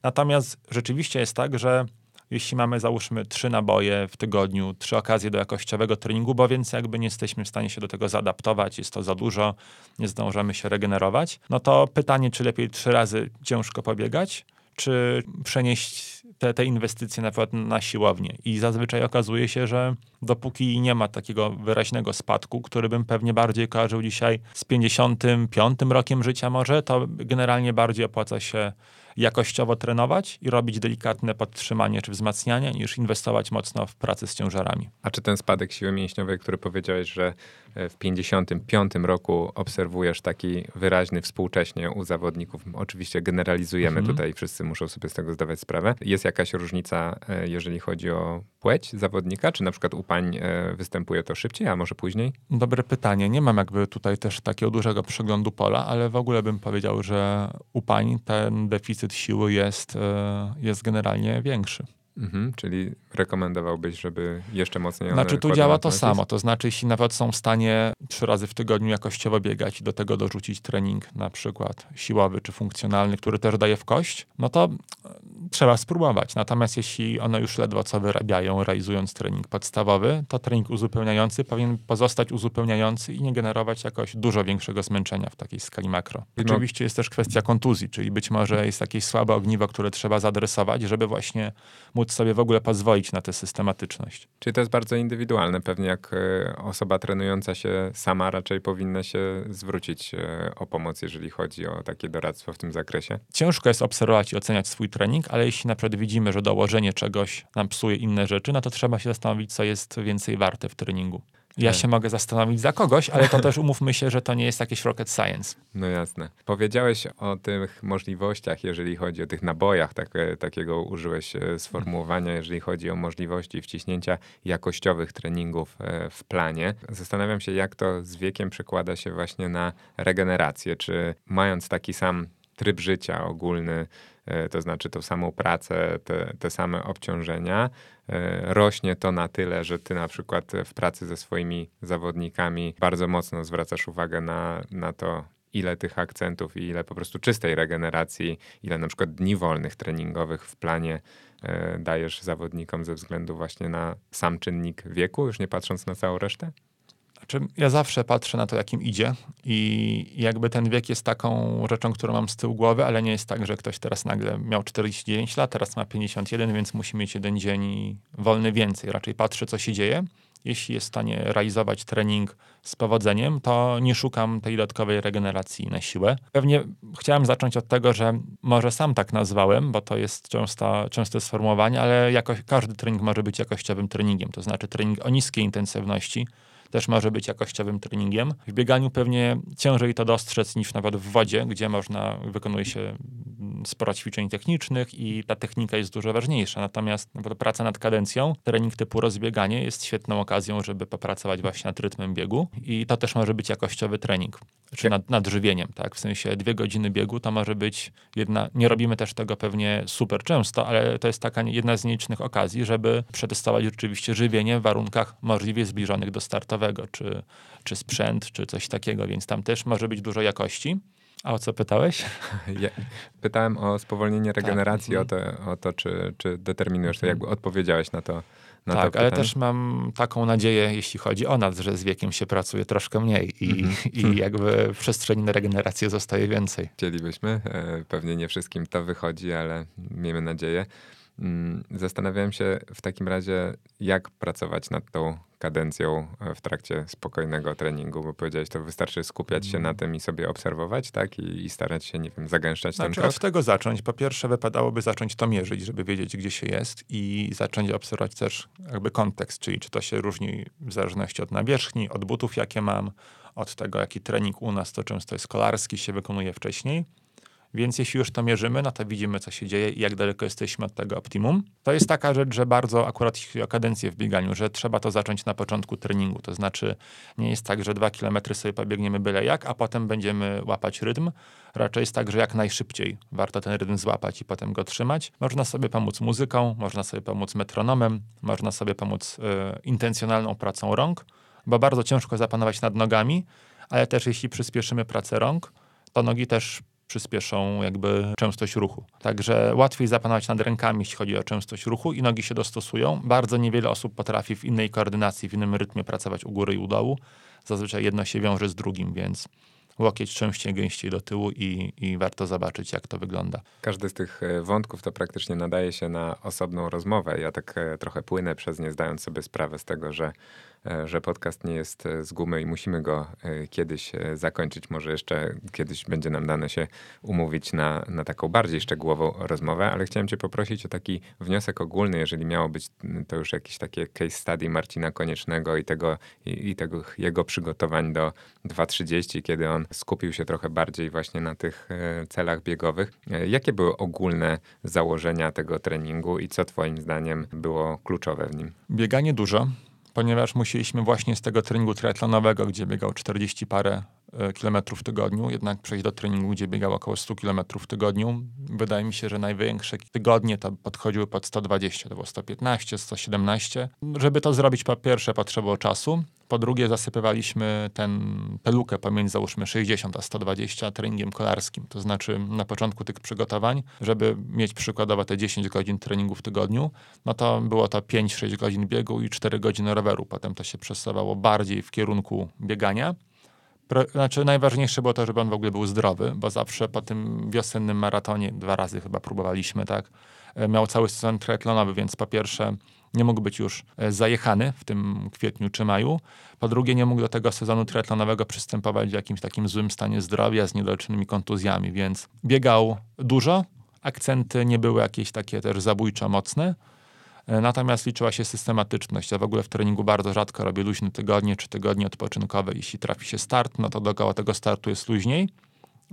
Natomiast rzeczywiście jest tak, że jeśli mamy załóżmy trzy naboje w tygodniu, trzy okazje do jakościowego treningu, bo więcej jakby nie jesteśmy w stanie się do tego zaadaptować, jest to za dużo, nie zdążymy się regenerować, no to pytanie, czy lepiej trzy razy ciężko pobiegać, czy przenieść te, te inwestycje na przykład na siłownię. I zazwyczaj okazuje się, że dopóki nie ma takiego wyraźnego spadku, który bym pewnie bardziej kojarzył dzisiaj z 55 rokiem życia może, to generalnie bardziej opłaca się jakościowo trenować i robić delikatne podtrzymanie czy wzmacnianie, niż inwestować mocno w pracę z ciężarami. A czy ten spadek siły mięśniowej, który powiedziałeś, że e, w 55 roku obserwujesz taki wyraźny współcześnie u zawodników, oczywiście generalizujemy mhm. tutaj, wszyscy muszą sobie z tego zdawać sprawę. Jest jakaś różnica, e, jeżeli chodzi o płeć zawodnika? Czy na przykład u pań e, występuje to szybciej, a może później? Dobre pytanie. Nie mam jakby tutaj też takiego dużego przeglądu pola, ale w ogóle bym powiedział, że u pań ten deficyt siły jest, e, jest generalnie większy. Mhm, czyli rekomendowałbyś, żeby jeszcze mocniej Znaczy tu działa to samo, to znaczy jeśli nawet są w stanie trzy razy w tygodniu jakościowo biegać i do tego dorzucić trening na przykład siłowy czy funkcjonalny, który też daje w kość, no to trzeba spróbować. Natomiast jeśli one już ledwo co wyrabiają, realizując trening podstawowy, to trening uzupełniający powinien pozostać uzupełniający i nie generować jakoś dużo większego zmęczenia w takiej skali makro. No. Oczywiście jest też kwestia kontuzji, czyli być może jest jakieś słabe ogniwo, które trzeba zadresować, żeby właśnie móc sobie w ogóle pozwolić na tę systematyczność. Czyli to jest bardzo indywidualne. Pewnie jak e, osoba trenująca się sama raczej powinna się zwrócić e, o pomoc, jeżeli chodzi o takie doradztwo w tym zakresie. Ciężko jest obserwować i oceniać swój trening, ale jeśli na przykład widzimy, że dołożenie czegoś nam psuje inne rzeczy, no to trzeba się zastanowić, co jest więcej warte w treningu. Ja tak. się mogę zastanowić za kogoś, ale to też umówmy się, że to nie jest jakieś rocket science. No jasne. Powiedziałeś o tych możliwościach, jeżeli chodzi o tych nabojach, tak, takiego użyłeś e, sformułowania, jeżeli chodzi o możliwości wciśnięcia jakościowych treningów e, w planie. Zastanawiam się, jak to z wiekiem przekłada się właśnie na regenerację. Czy mając taki sam tryb życia ogólny, e, to znaczy tą samą pracę, te, te same obciążenia, e, rośnie to na tyle, że ty na przykład w pracy ze swoimi zawodnikami bardzo mocno zwracasz uwagę na, na to, ile tych akcentów i ile po prostu czystej regeneracji, ile na przykład dni wolnych treningowych w planie e, dajesz zawodnikom ze względu właśnie na sam czynnik wieku, już nie patrząc na całą resztę? Znaczy, ja zawsze patrzę na to, jakim idzie i jakby ten wiek jest taką rzeczą, którą mam z tyłu głowy, ale nie jest tak, że ktoś teraz nagle miał 49 lat, teraz ma 51, więc musi mieć jeden dzień wolny więcej. Raczej patrzę, co się dzieje. Jeśli jest w stanie realizować trening z powodzeniem, to nie szukam tej dodatkowej regeneracji na siłę. Pewnie chciałem zacząć od tego, że może sam tak nazwałem, bo to jest często, częste sformułowanie, ale każdy trening może być jakościowym treningiem, to znaczy trening o niskiej intensywności, też może być jakościowym treningiem. W bieganiu pewnie ciężej to dostrzec niż nawet w wodzie, gdzie można, wykonuje się sporo ćwiczeń technicznych i ta technika jest dużo ważniejsza. Natomiast praca nad kadencją, trening typu rozbieganie jest świetną okazją, żeby popracować właśnie nad rytmem biegu i to też może być jakościowy trening, czy nad, nad żywieniem, tak? W sensie dwie godziny biegu to może być jedna, nie robimy też tego pewnie super często, ale to jest taka jedna z nielicznych okazji, żeby przetestować rzeczywiście żywienie w warunkach możliwie zbliżonych do startowego, czy, czy sprzęt, czy coś takiego, więc tam też może być dużo jakości. A o co pytałeś? Ja pytałem o spowolnienie tak, regeneracji, tak. o, to, o to, czy, czy determinujesz to, mhm. jakby odpowiedziałeś na to. Na tak, to ale też mam taką nadzieję, jeśli chodzi o nas, że z wiekiem się pracuje troszkę mniej i, mm -hmm. i jakby w przestrzeni na regenerację zostaje więcej. Chcielibyśmy, e, pewnie nie wszystkim to wychodzi, ale miejmy nadzieję. Mm, zastanawiałem się w takim razie, jak pracować nad tą kadencją e, w trakcie spokojnego treningu, bo powiedziałeś, to wystarczy skupiać się na tym i sobie obserwować, tak? I, i starać się, nie wiem, zagęszczać znaczy, ten krok? od tego zacząć. Po pierwsze, wypadałoby zacząć to mierzyć, żeby wiedzieć, gdzie się jest i zacząć obserwować też jakby kontekst, czyli czy to się różni w zależności od nawierzchni, od butów, jakie mam, od tego, jaki trening u nas to często jest kolarski, się wykonuje wcześniej więc jeśli już to mierzymy, no to widzimy, co się dzieje i jak daleko jesteśmy od tego optimum. To jest taka rzecz, że bardzo akurat jeśli o kadencję w bieganiu, że trzeba to zacząć na początku treningu. To znaczy nie jest tak, że dwa kilometry sobie pobiegniemy byle jak, a potem będziemy łapać rytm. Raczej jest tak, że jak najszybciej warto ten rytm złapać i potem go trzymać. Można sobie pomóc muzyką, można sobie pomóc metronomem, można sobie pomóc y, intencjonalną pracą rąk, bo bardzo ciężko zapanować nad nogami, ale też jeśli przyspieszymy pracę rąk, to nogi też przyspieszą jakby częstość ruchu. Także łatwiej zapanować nad rękami, jeśli chodzi o częstość ruchu i nogi się dostosują. Bardzo niewiele osób potrafi w innej koordynacji, w innym rytmie pracować u góry i u dołu. Zazwyczaj jedno się wiąże z drugim, więc łokieć częściej, gęściej do tyłu i, i warto zobaczyć, jak to wygląda. Każdy z tych e, wątków to praktycznie nadaje się na osobną rozmowę. Ja tak e, trochę płynę przez nie, zdając sobie sprawę z tego, że że podcast nie jest e, z gumy i musimy go e, kiedyś zakończyć. Może jeszcze kiedyś będzie nam dane się umówić na, na taką bardziej szczegółową rozmowę, ale chciałem Cię poprosić o taki wniosek ogólny, jeżeli miało być to już jakieś takie case study Marcina Koniecznego i tego, i, i tego jego przygotowań do 2.30, kiedy on skupił się trochę bardziej właśnie na tych celach biegowych. Jakie były ogólne założenia tego treningu i co Twoim zdaniem było kluczowe w nim? Bieganie dużo, ponieważ musieliśmy właśnie z tego treningu triatlonowego, gdzie biegał 40 parę e, kilometrów w tygodniu, jednak przejść do treningu, gdzie biegał około 100 kilometrów w tygodniu. Wydaje mi się, że największe tygodnie to podchodziły pod 120, to było 115, 117. Żeby to zrobić, po pierwsze potrzebowało czasu, po drugie, zasypywaliśmy ten, tę lukę pomiędzy załóżmy 60 a 120 treningiem kolarskim. To znaczy na początku tych przygotowań, żeby mieć przykładowo te 10 godzin treningu w tygodniu, no to było to 5-6 godzin biegu i 4 godziny roweru. Potem to się przesuwało bardziej w kierunku biegania. Pro, znaczy najważniejsze było to, żeby on w ogóle był zdrowy, bo zawsze po tym wiosennym maratonie, dwa razy chyba próbowaliśmy, tak, e, miał cały sezon triatlonowy, więc po pierwsze nie mógł być już e, zajechany w tym kwietniu czy maju. Po drugie, nie mógł do tego sezonu triatlonowego przystępować w jakimś takim złym stanie zdrowia z niedoleczonymi kontuzjami, więc biegał dużo, Akcenty nie były jakieś takie też zabójczo mocne. E, natomiast liczyła się systematyczność. Ja w ogóle w treningu bardzo rzadko robię luźne tygodnie czy tygodnie odpoczynkowe. Jeśli trafi się start, no to dookoła tego startu jest luźniej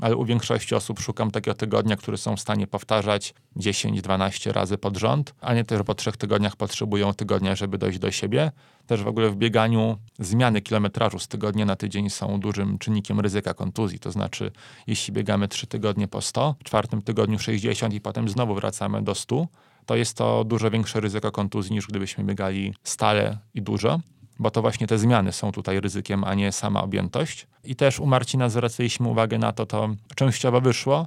ale u większości osób szukam takiego tygodnia, które są w stanie powtarzać 10-12 razy pod rząd, a nie też po trzech tygodniach potrzebują tygodnia, żeby dojść do siebie. Też w ogóle w bieganiu zmiany kilometrażu z tygodnia na tydzień są dużym czynnikiem ryzyka kontuzji. To znaczy, jeśli biegamy 3 tygodnie po 100, w czwartym tygodniu 60 i potem znowu wracamy do 100, to jest to dużo większe ryzyko kontuzji niż gdybyśmy biegali stale i dużo bo to właśnie te zmiany są tutaj ryzykiem, a nie sama objętość. I też u Marcina zwracaliśmy uwagę na to, to częściowo wyszło,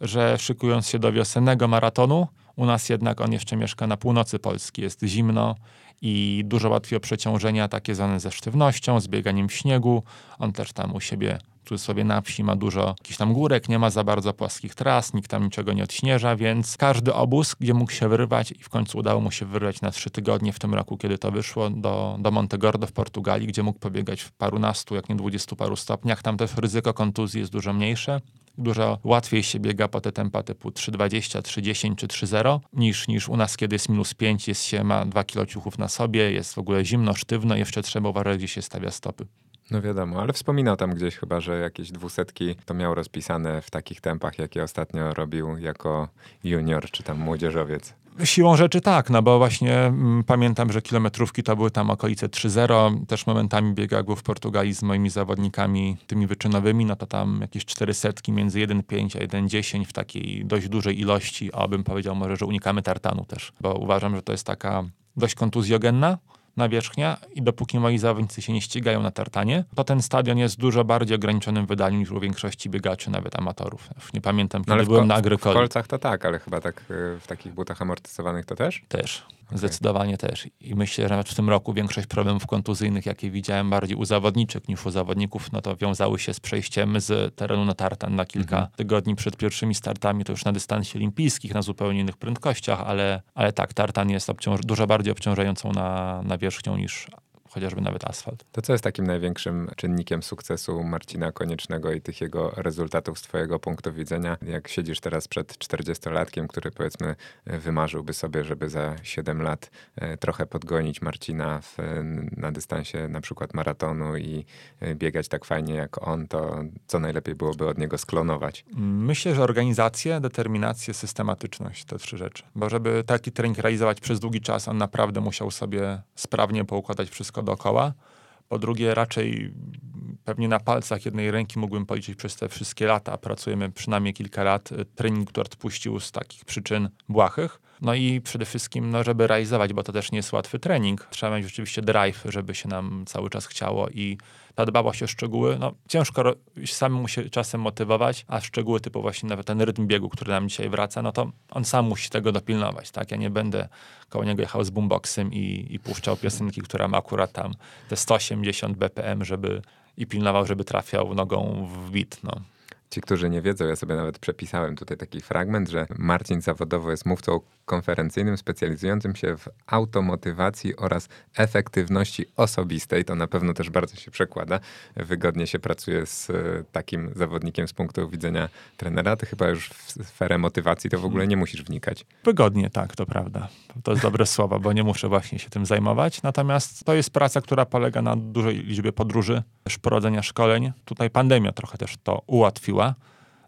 że szykując się do wiosennego maratonu, u nas jednak on jeszcze mieszka na północy Polski, jest zimno i dużo łatwiej o przeciążenia takie zwane ze sztywnością, z bieganiem w śniegu. On też tam u siebie sobie na wsi ma dużo jakichś tam górek, nie ma za bardzo płaskich tras, nikt tam niczego nie odśnieża, więc każdy obóz, gdzie mógł się wyrwać i w końcu udało mu się wyrwać na trzy tygodnie w tym roku, kiedy to wyszło, do, do Montegordo w Portugalii, gdzie mógł pobiegać w parunastu, jak nie dwudziestu paru stopniach. Tam też ryzyko kontuzji jest dużo mniejsze dużo łatwiej się biega po te tempa typu 3,20, 3,10 czy 3,0 niż, niż u nas, kiedy jest minus 5, jest się, ma 2 kilo ciuchów na sobie, jest w ogóle zimno, sztywno, jeszcze trzeba uważać, gdzie się stawia stopy. No wiadomo, ale wspominał tam gdzieś chyba, że jakieś dwusetki to miał rozpisane w takich tempach, jakie ostatnio robił jako junior czy tam młodzieżowiec. Siłą rzeczy tak, no bo właśnie mm, pamiętam, że kilometrówki to były tam okolice 3-0. Też momentami biegał w Portugalii z moimi zawodnikami tymi wyczynowymi, no to tam jakieś 400 między 1,5 a 1,10 w takiej dość dużej ilości, a bym powiedział może, że unikamy tartanu też, bo uważam, że to jest taka dość kontuzjogenna nawierzchnia i dopóki moi zawodnicy się nie ścigają na tartanie, to ten stadion jest dużo bardziej ograniczonym wydaniem niż u większości biegaczy, nawet amatorów. Nie pamiętam, kiedy no byłem na Agrykoli. W kolcach to tak, ale chyba tak y, w takich butach amortyzowanych to też? Też. Okay. Zdecydowanie też. I myślę, że nawet w tym roku większość problemów kontuzyjnych, jakie widziałem bardziej u zawodniczek niż u zawodników, no to wiązały się z przejściem z terenu na tartan na kilka mhm. tygodni przed pierwszymi startami, to już na dystansie olimpijskich, na zupełnie innych prędkościach, ale, ale tak, tartan jest obciąż- dużo bardziej obciążającą na, nawierzchnią niż chociażby nawet asfalt. To co jest takim największym czynnikiem sukcesu Marcina Koniecznego i tych jego rezultatów z twojego punktu widzenia? Jak siedzisz teraz przed 40-latkiem, który powiedzmy wymarzyłby sobie, żeby za 7 lat e, trochę podgonić Marcina w, na dystansie na przykład maratonu i e, biegać tak fajnie jak on, to co najlepiej byłoby od niego sklonować? Myślę, że organizację, determinację, systematyczność, te trzy rzeczy. Bo żeby taki trening realizować przez długi czas, on naprawdę musiał sobie sprawnie poukładać wszystko dookoła. Po drugie, raczej pewnie na palcach jednej ręki mógłbym policzyć przez te wszystkie lata. Pracujemy przynajmniej kilka lat. Trening, który odpuścił z takich przyczyn błahych. No i przede wszystkim, no, żeby realizować, bo to też nie jest łatwy trening. Trzeba mieć rzeczywiście drive, żeby się nam cały czas chciało i ta dbałość o szczegóły, no ciężko samemu się czasem motywować, a szczegóły typu właśnie nawet ten rytm biegu, który nam dzisiaj wraca, no to on sam musi tego dopilnować, tak? Ja nie będę koło niego jechał z boomboxem i, i puszczał piosenki, która ma akurat tam te 180 BPM, żeby i pilnował, żeby trafiał nogą w bit, no. Ci, którzy nie wiedzą, ja sobie nawet przepisałem tutaj taki fragment, że Marcin zawodowo jest mówcą konferencyjnym specjalizującym się w automotywacji oraz efektywności osobistej. To na pewno też bardzo się przekłada. Wygodnie się pracuje z e, takim zawodnikiem z punktu widzenia trenera. Ty chyba już w sferę motywacji to w ogóle nie musisz wnikać. Wygodnie, tak, to prawda. To jest dobre słowo, bo nie muszę właśnie się tym zajmować. Natomiast to jest praca, która polega na dużej liczbie podróży, prowadzenia szkoleń. Tutaj pandemia trochę też to ułatwiła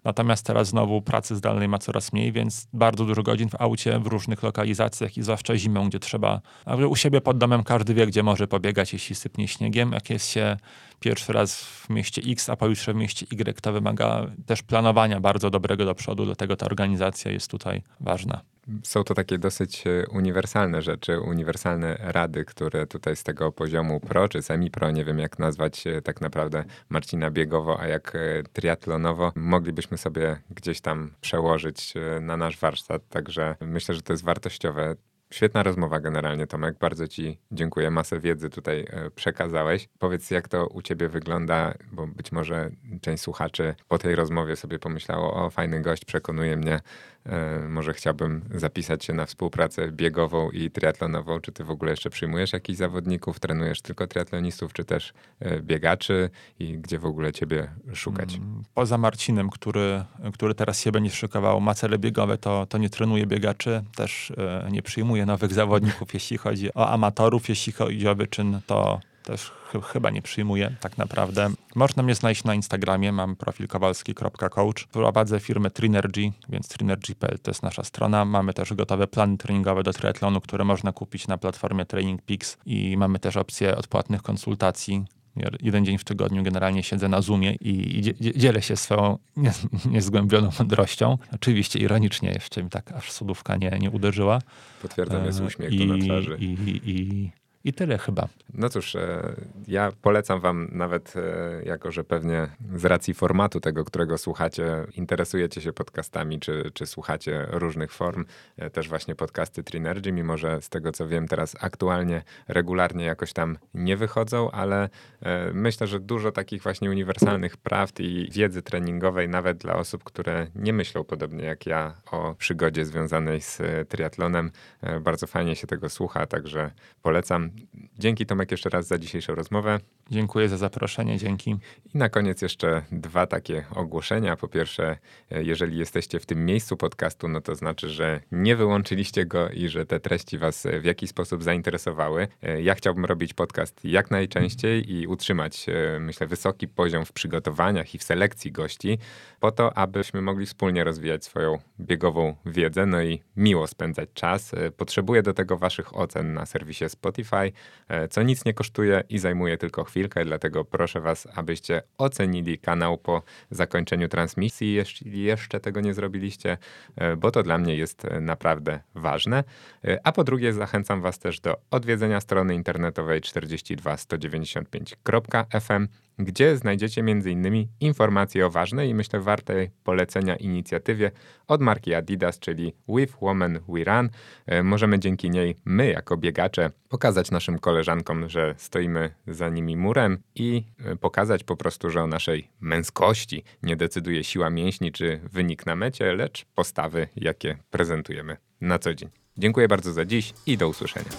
Natomiast teraz znowu pracy zdalnej ma coraz mniej, więc bardzo dużo godzin w aucie, w różnych lokalizacjach i zwłaszcza zimą, gdzie trzeba, u siebie pod domem każdy wie, gdzie może pobiegać, jeśli sypnie śniegiem. Jak jest się pierwszy raz w mieście X, a pojutrze w mieście Y, to wymaga też planowania bardzo dobrego do przodu, dlatego ta organizacja jest tutaj ważna są to takie dosyć e, uniwersalne rzeczy, uniwersalne rady, które tutaj z tego poziomu pro czy semi-pro, nie wiem jak nazwać e, tak naprawdę Marcina biegowo, a jak e, triatlonowo, moglibyśmy sobie gdzieś tam przełożyć na nasz warsztat. Także myślę, że to jest wartościowe. Świetna rozmowa generalnie, Tomek. Bardzo Ci dziękuję. Masę wiedzy tutaj przekazałeś. Powiedz, jak to u Ciebie wygląda, bo być może część słuchaczy po tej rozmowie sobie pomyślało, o fajny gość, przekonuje mnie, e, może chciałbym zapisać się na współpracę biegową i triatlonową. Czy ty w ogóle jeszcze przyjmujesz jakichś zawodników, trenujesz tylko triatlonistów, czy też e, biegaczy i gdzie w ogóle ciebie szukać? Mm, poza Marcinem, który, który teraz się będzie szykował, ma cele biegowe, to, to nie trenuje biegaczy, też nie przyjmuje nowych zawodników, jeśli chodzi o amatorów, jeśli chodzi o wyczyn, to też ch chyba nie przyjmuję tak naprawdę. Można mnie znaleźć na Instagramie, mam profil kowalski.coach. Prowadzę firmę Trinergy, więc trinergy.pl to jest nasza strona. Mamy też gotowe plany treningowe do triatlonu, które można kupić na platformie Training Peaks i mamy też opcję odpłatnych konsultacji jeden dzień w tygodniu generalnie siedzę na Zoomie i, i dzielę się swoją niezgłębioną mądrością. Oczywiście ironicznie jeszcze mi tak aż sodówka nie, nie uderzyła. Potwierdzam, jest uśmiech I, na twarzy. I, i, i tyle chyba. No cóż, e, ja polecam wam nawet, e, jako że pewnie z racji formatu tego, którego słuchacie, interesujecie się podcastami, czy, czy słuchacie różnych form, e, też właśnie podcasty Trinergy, mimo że z tego co wiem teraz aktualnie regularnie jakoś tam nie wychodzą, ale myślę, że dużo takich właśnie uniwersalnych prawd i wiedzy treningowej nawet dla osób, które nie myślą podobnie jak ja o przygodzie związanej z triatlonem. Bardzo fajnie się tego słucha, także polecam Dzięki Tomek jeszcze raz za dzisiejszą rozmowę. Dziękuję za zaproszenie, dzięki. I na koniec jeszcze dwa takie ogłoszenia. Po pierwsze, jeżeli jesteście w tym miejscu podcastu, no to znaczy, że nie wyłączyliście go i że te treści was w jakiś sposób zainteresowały. Ja chciałbym robić podcast jak najczęściej i utrzymać, myślę, wysoki poziom w przygotowaniach i w selekcji gości, po to, abyśmy mogli wspólnie rozwijać swoją biegową wiedzę, no i miło spędzać czas. Potrzebuję do tego waszych ocen na serwisie Spotify E, co nic nie kosztuje i zajmuje tylko chwilkę, dlatego proszę Was, abyście ocenili kanał po zakończeniu transmisji, jeśli jeszcze tego nie zrobiliście, e, bo to dla mnie jest e, naprawdę ważne. A po drugie, zachęcam Was też do odwiedzenia strony internetowej 42195.fm gdzie znajdziecie m.in. informacje o ważnej i myślę wartej polecenia inicjatywie od marki Adidas, czyli With Woman We Run. E, możemy dzięki niej my, jako biegacze, pokazać naszym koleżankom, że stoimy za nimi murem i e, pokazać po prostu, że o naszej męskości nie decyduje siła mięśni czy wynik na mecie, lecz postawy, jakie prezentujemy na co dzień. Dziękuję bardzo za dziś i do usłyszenia.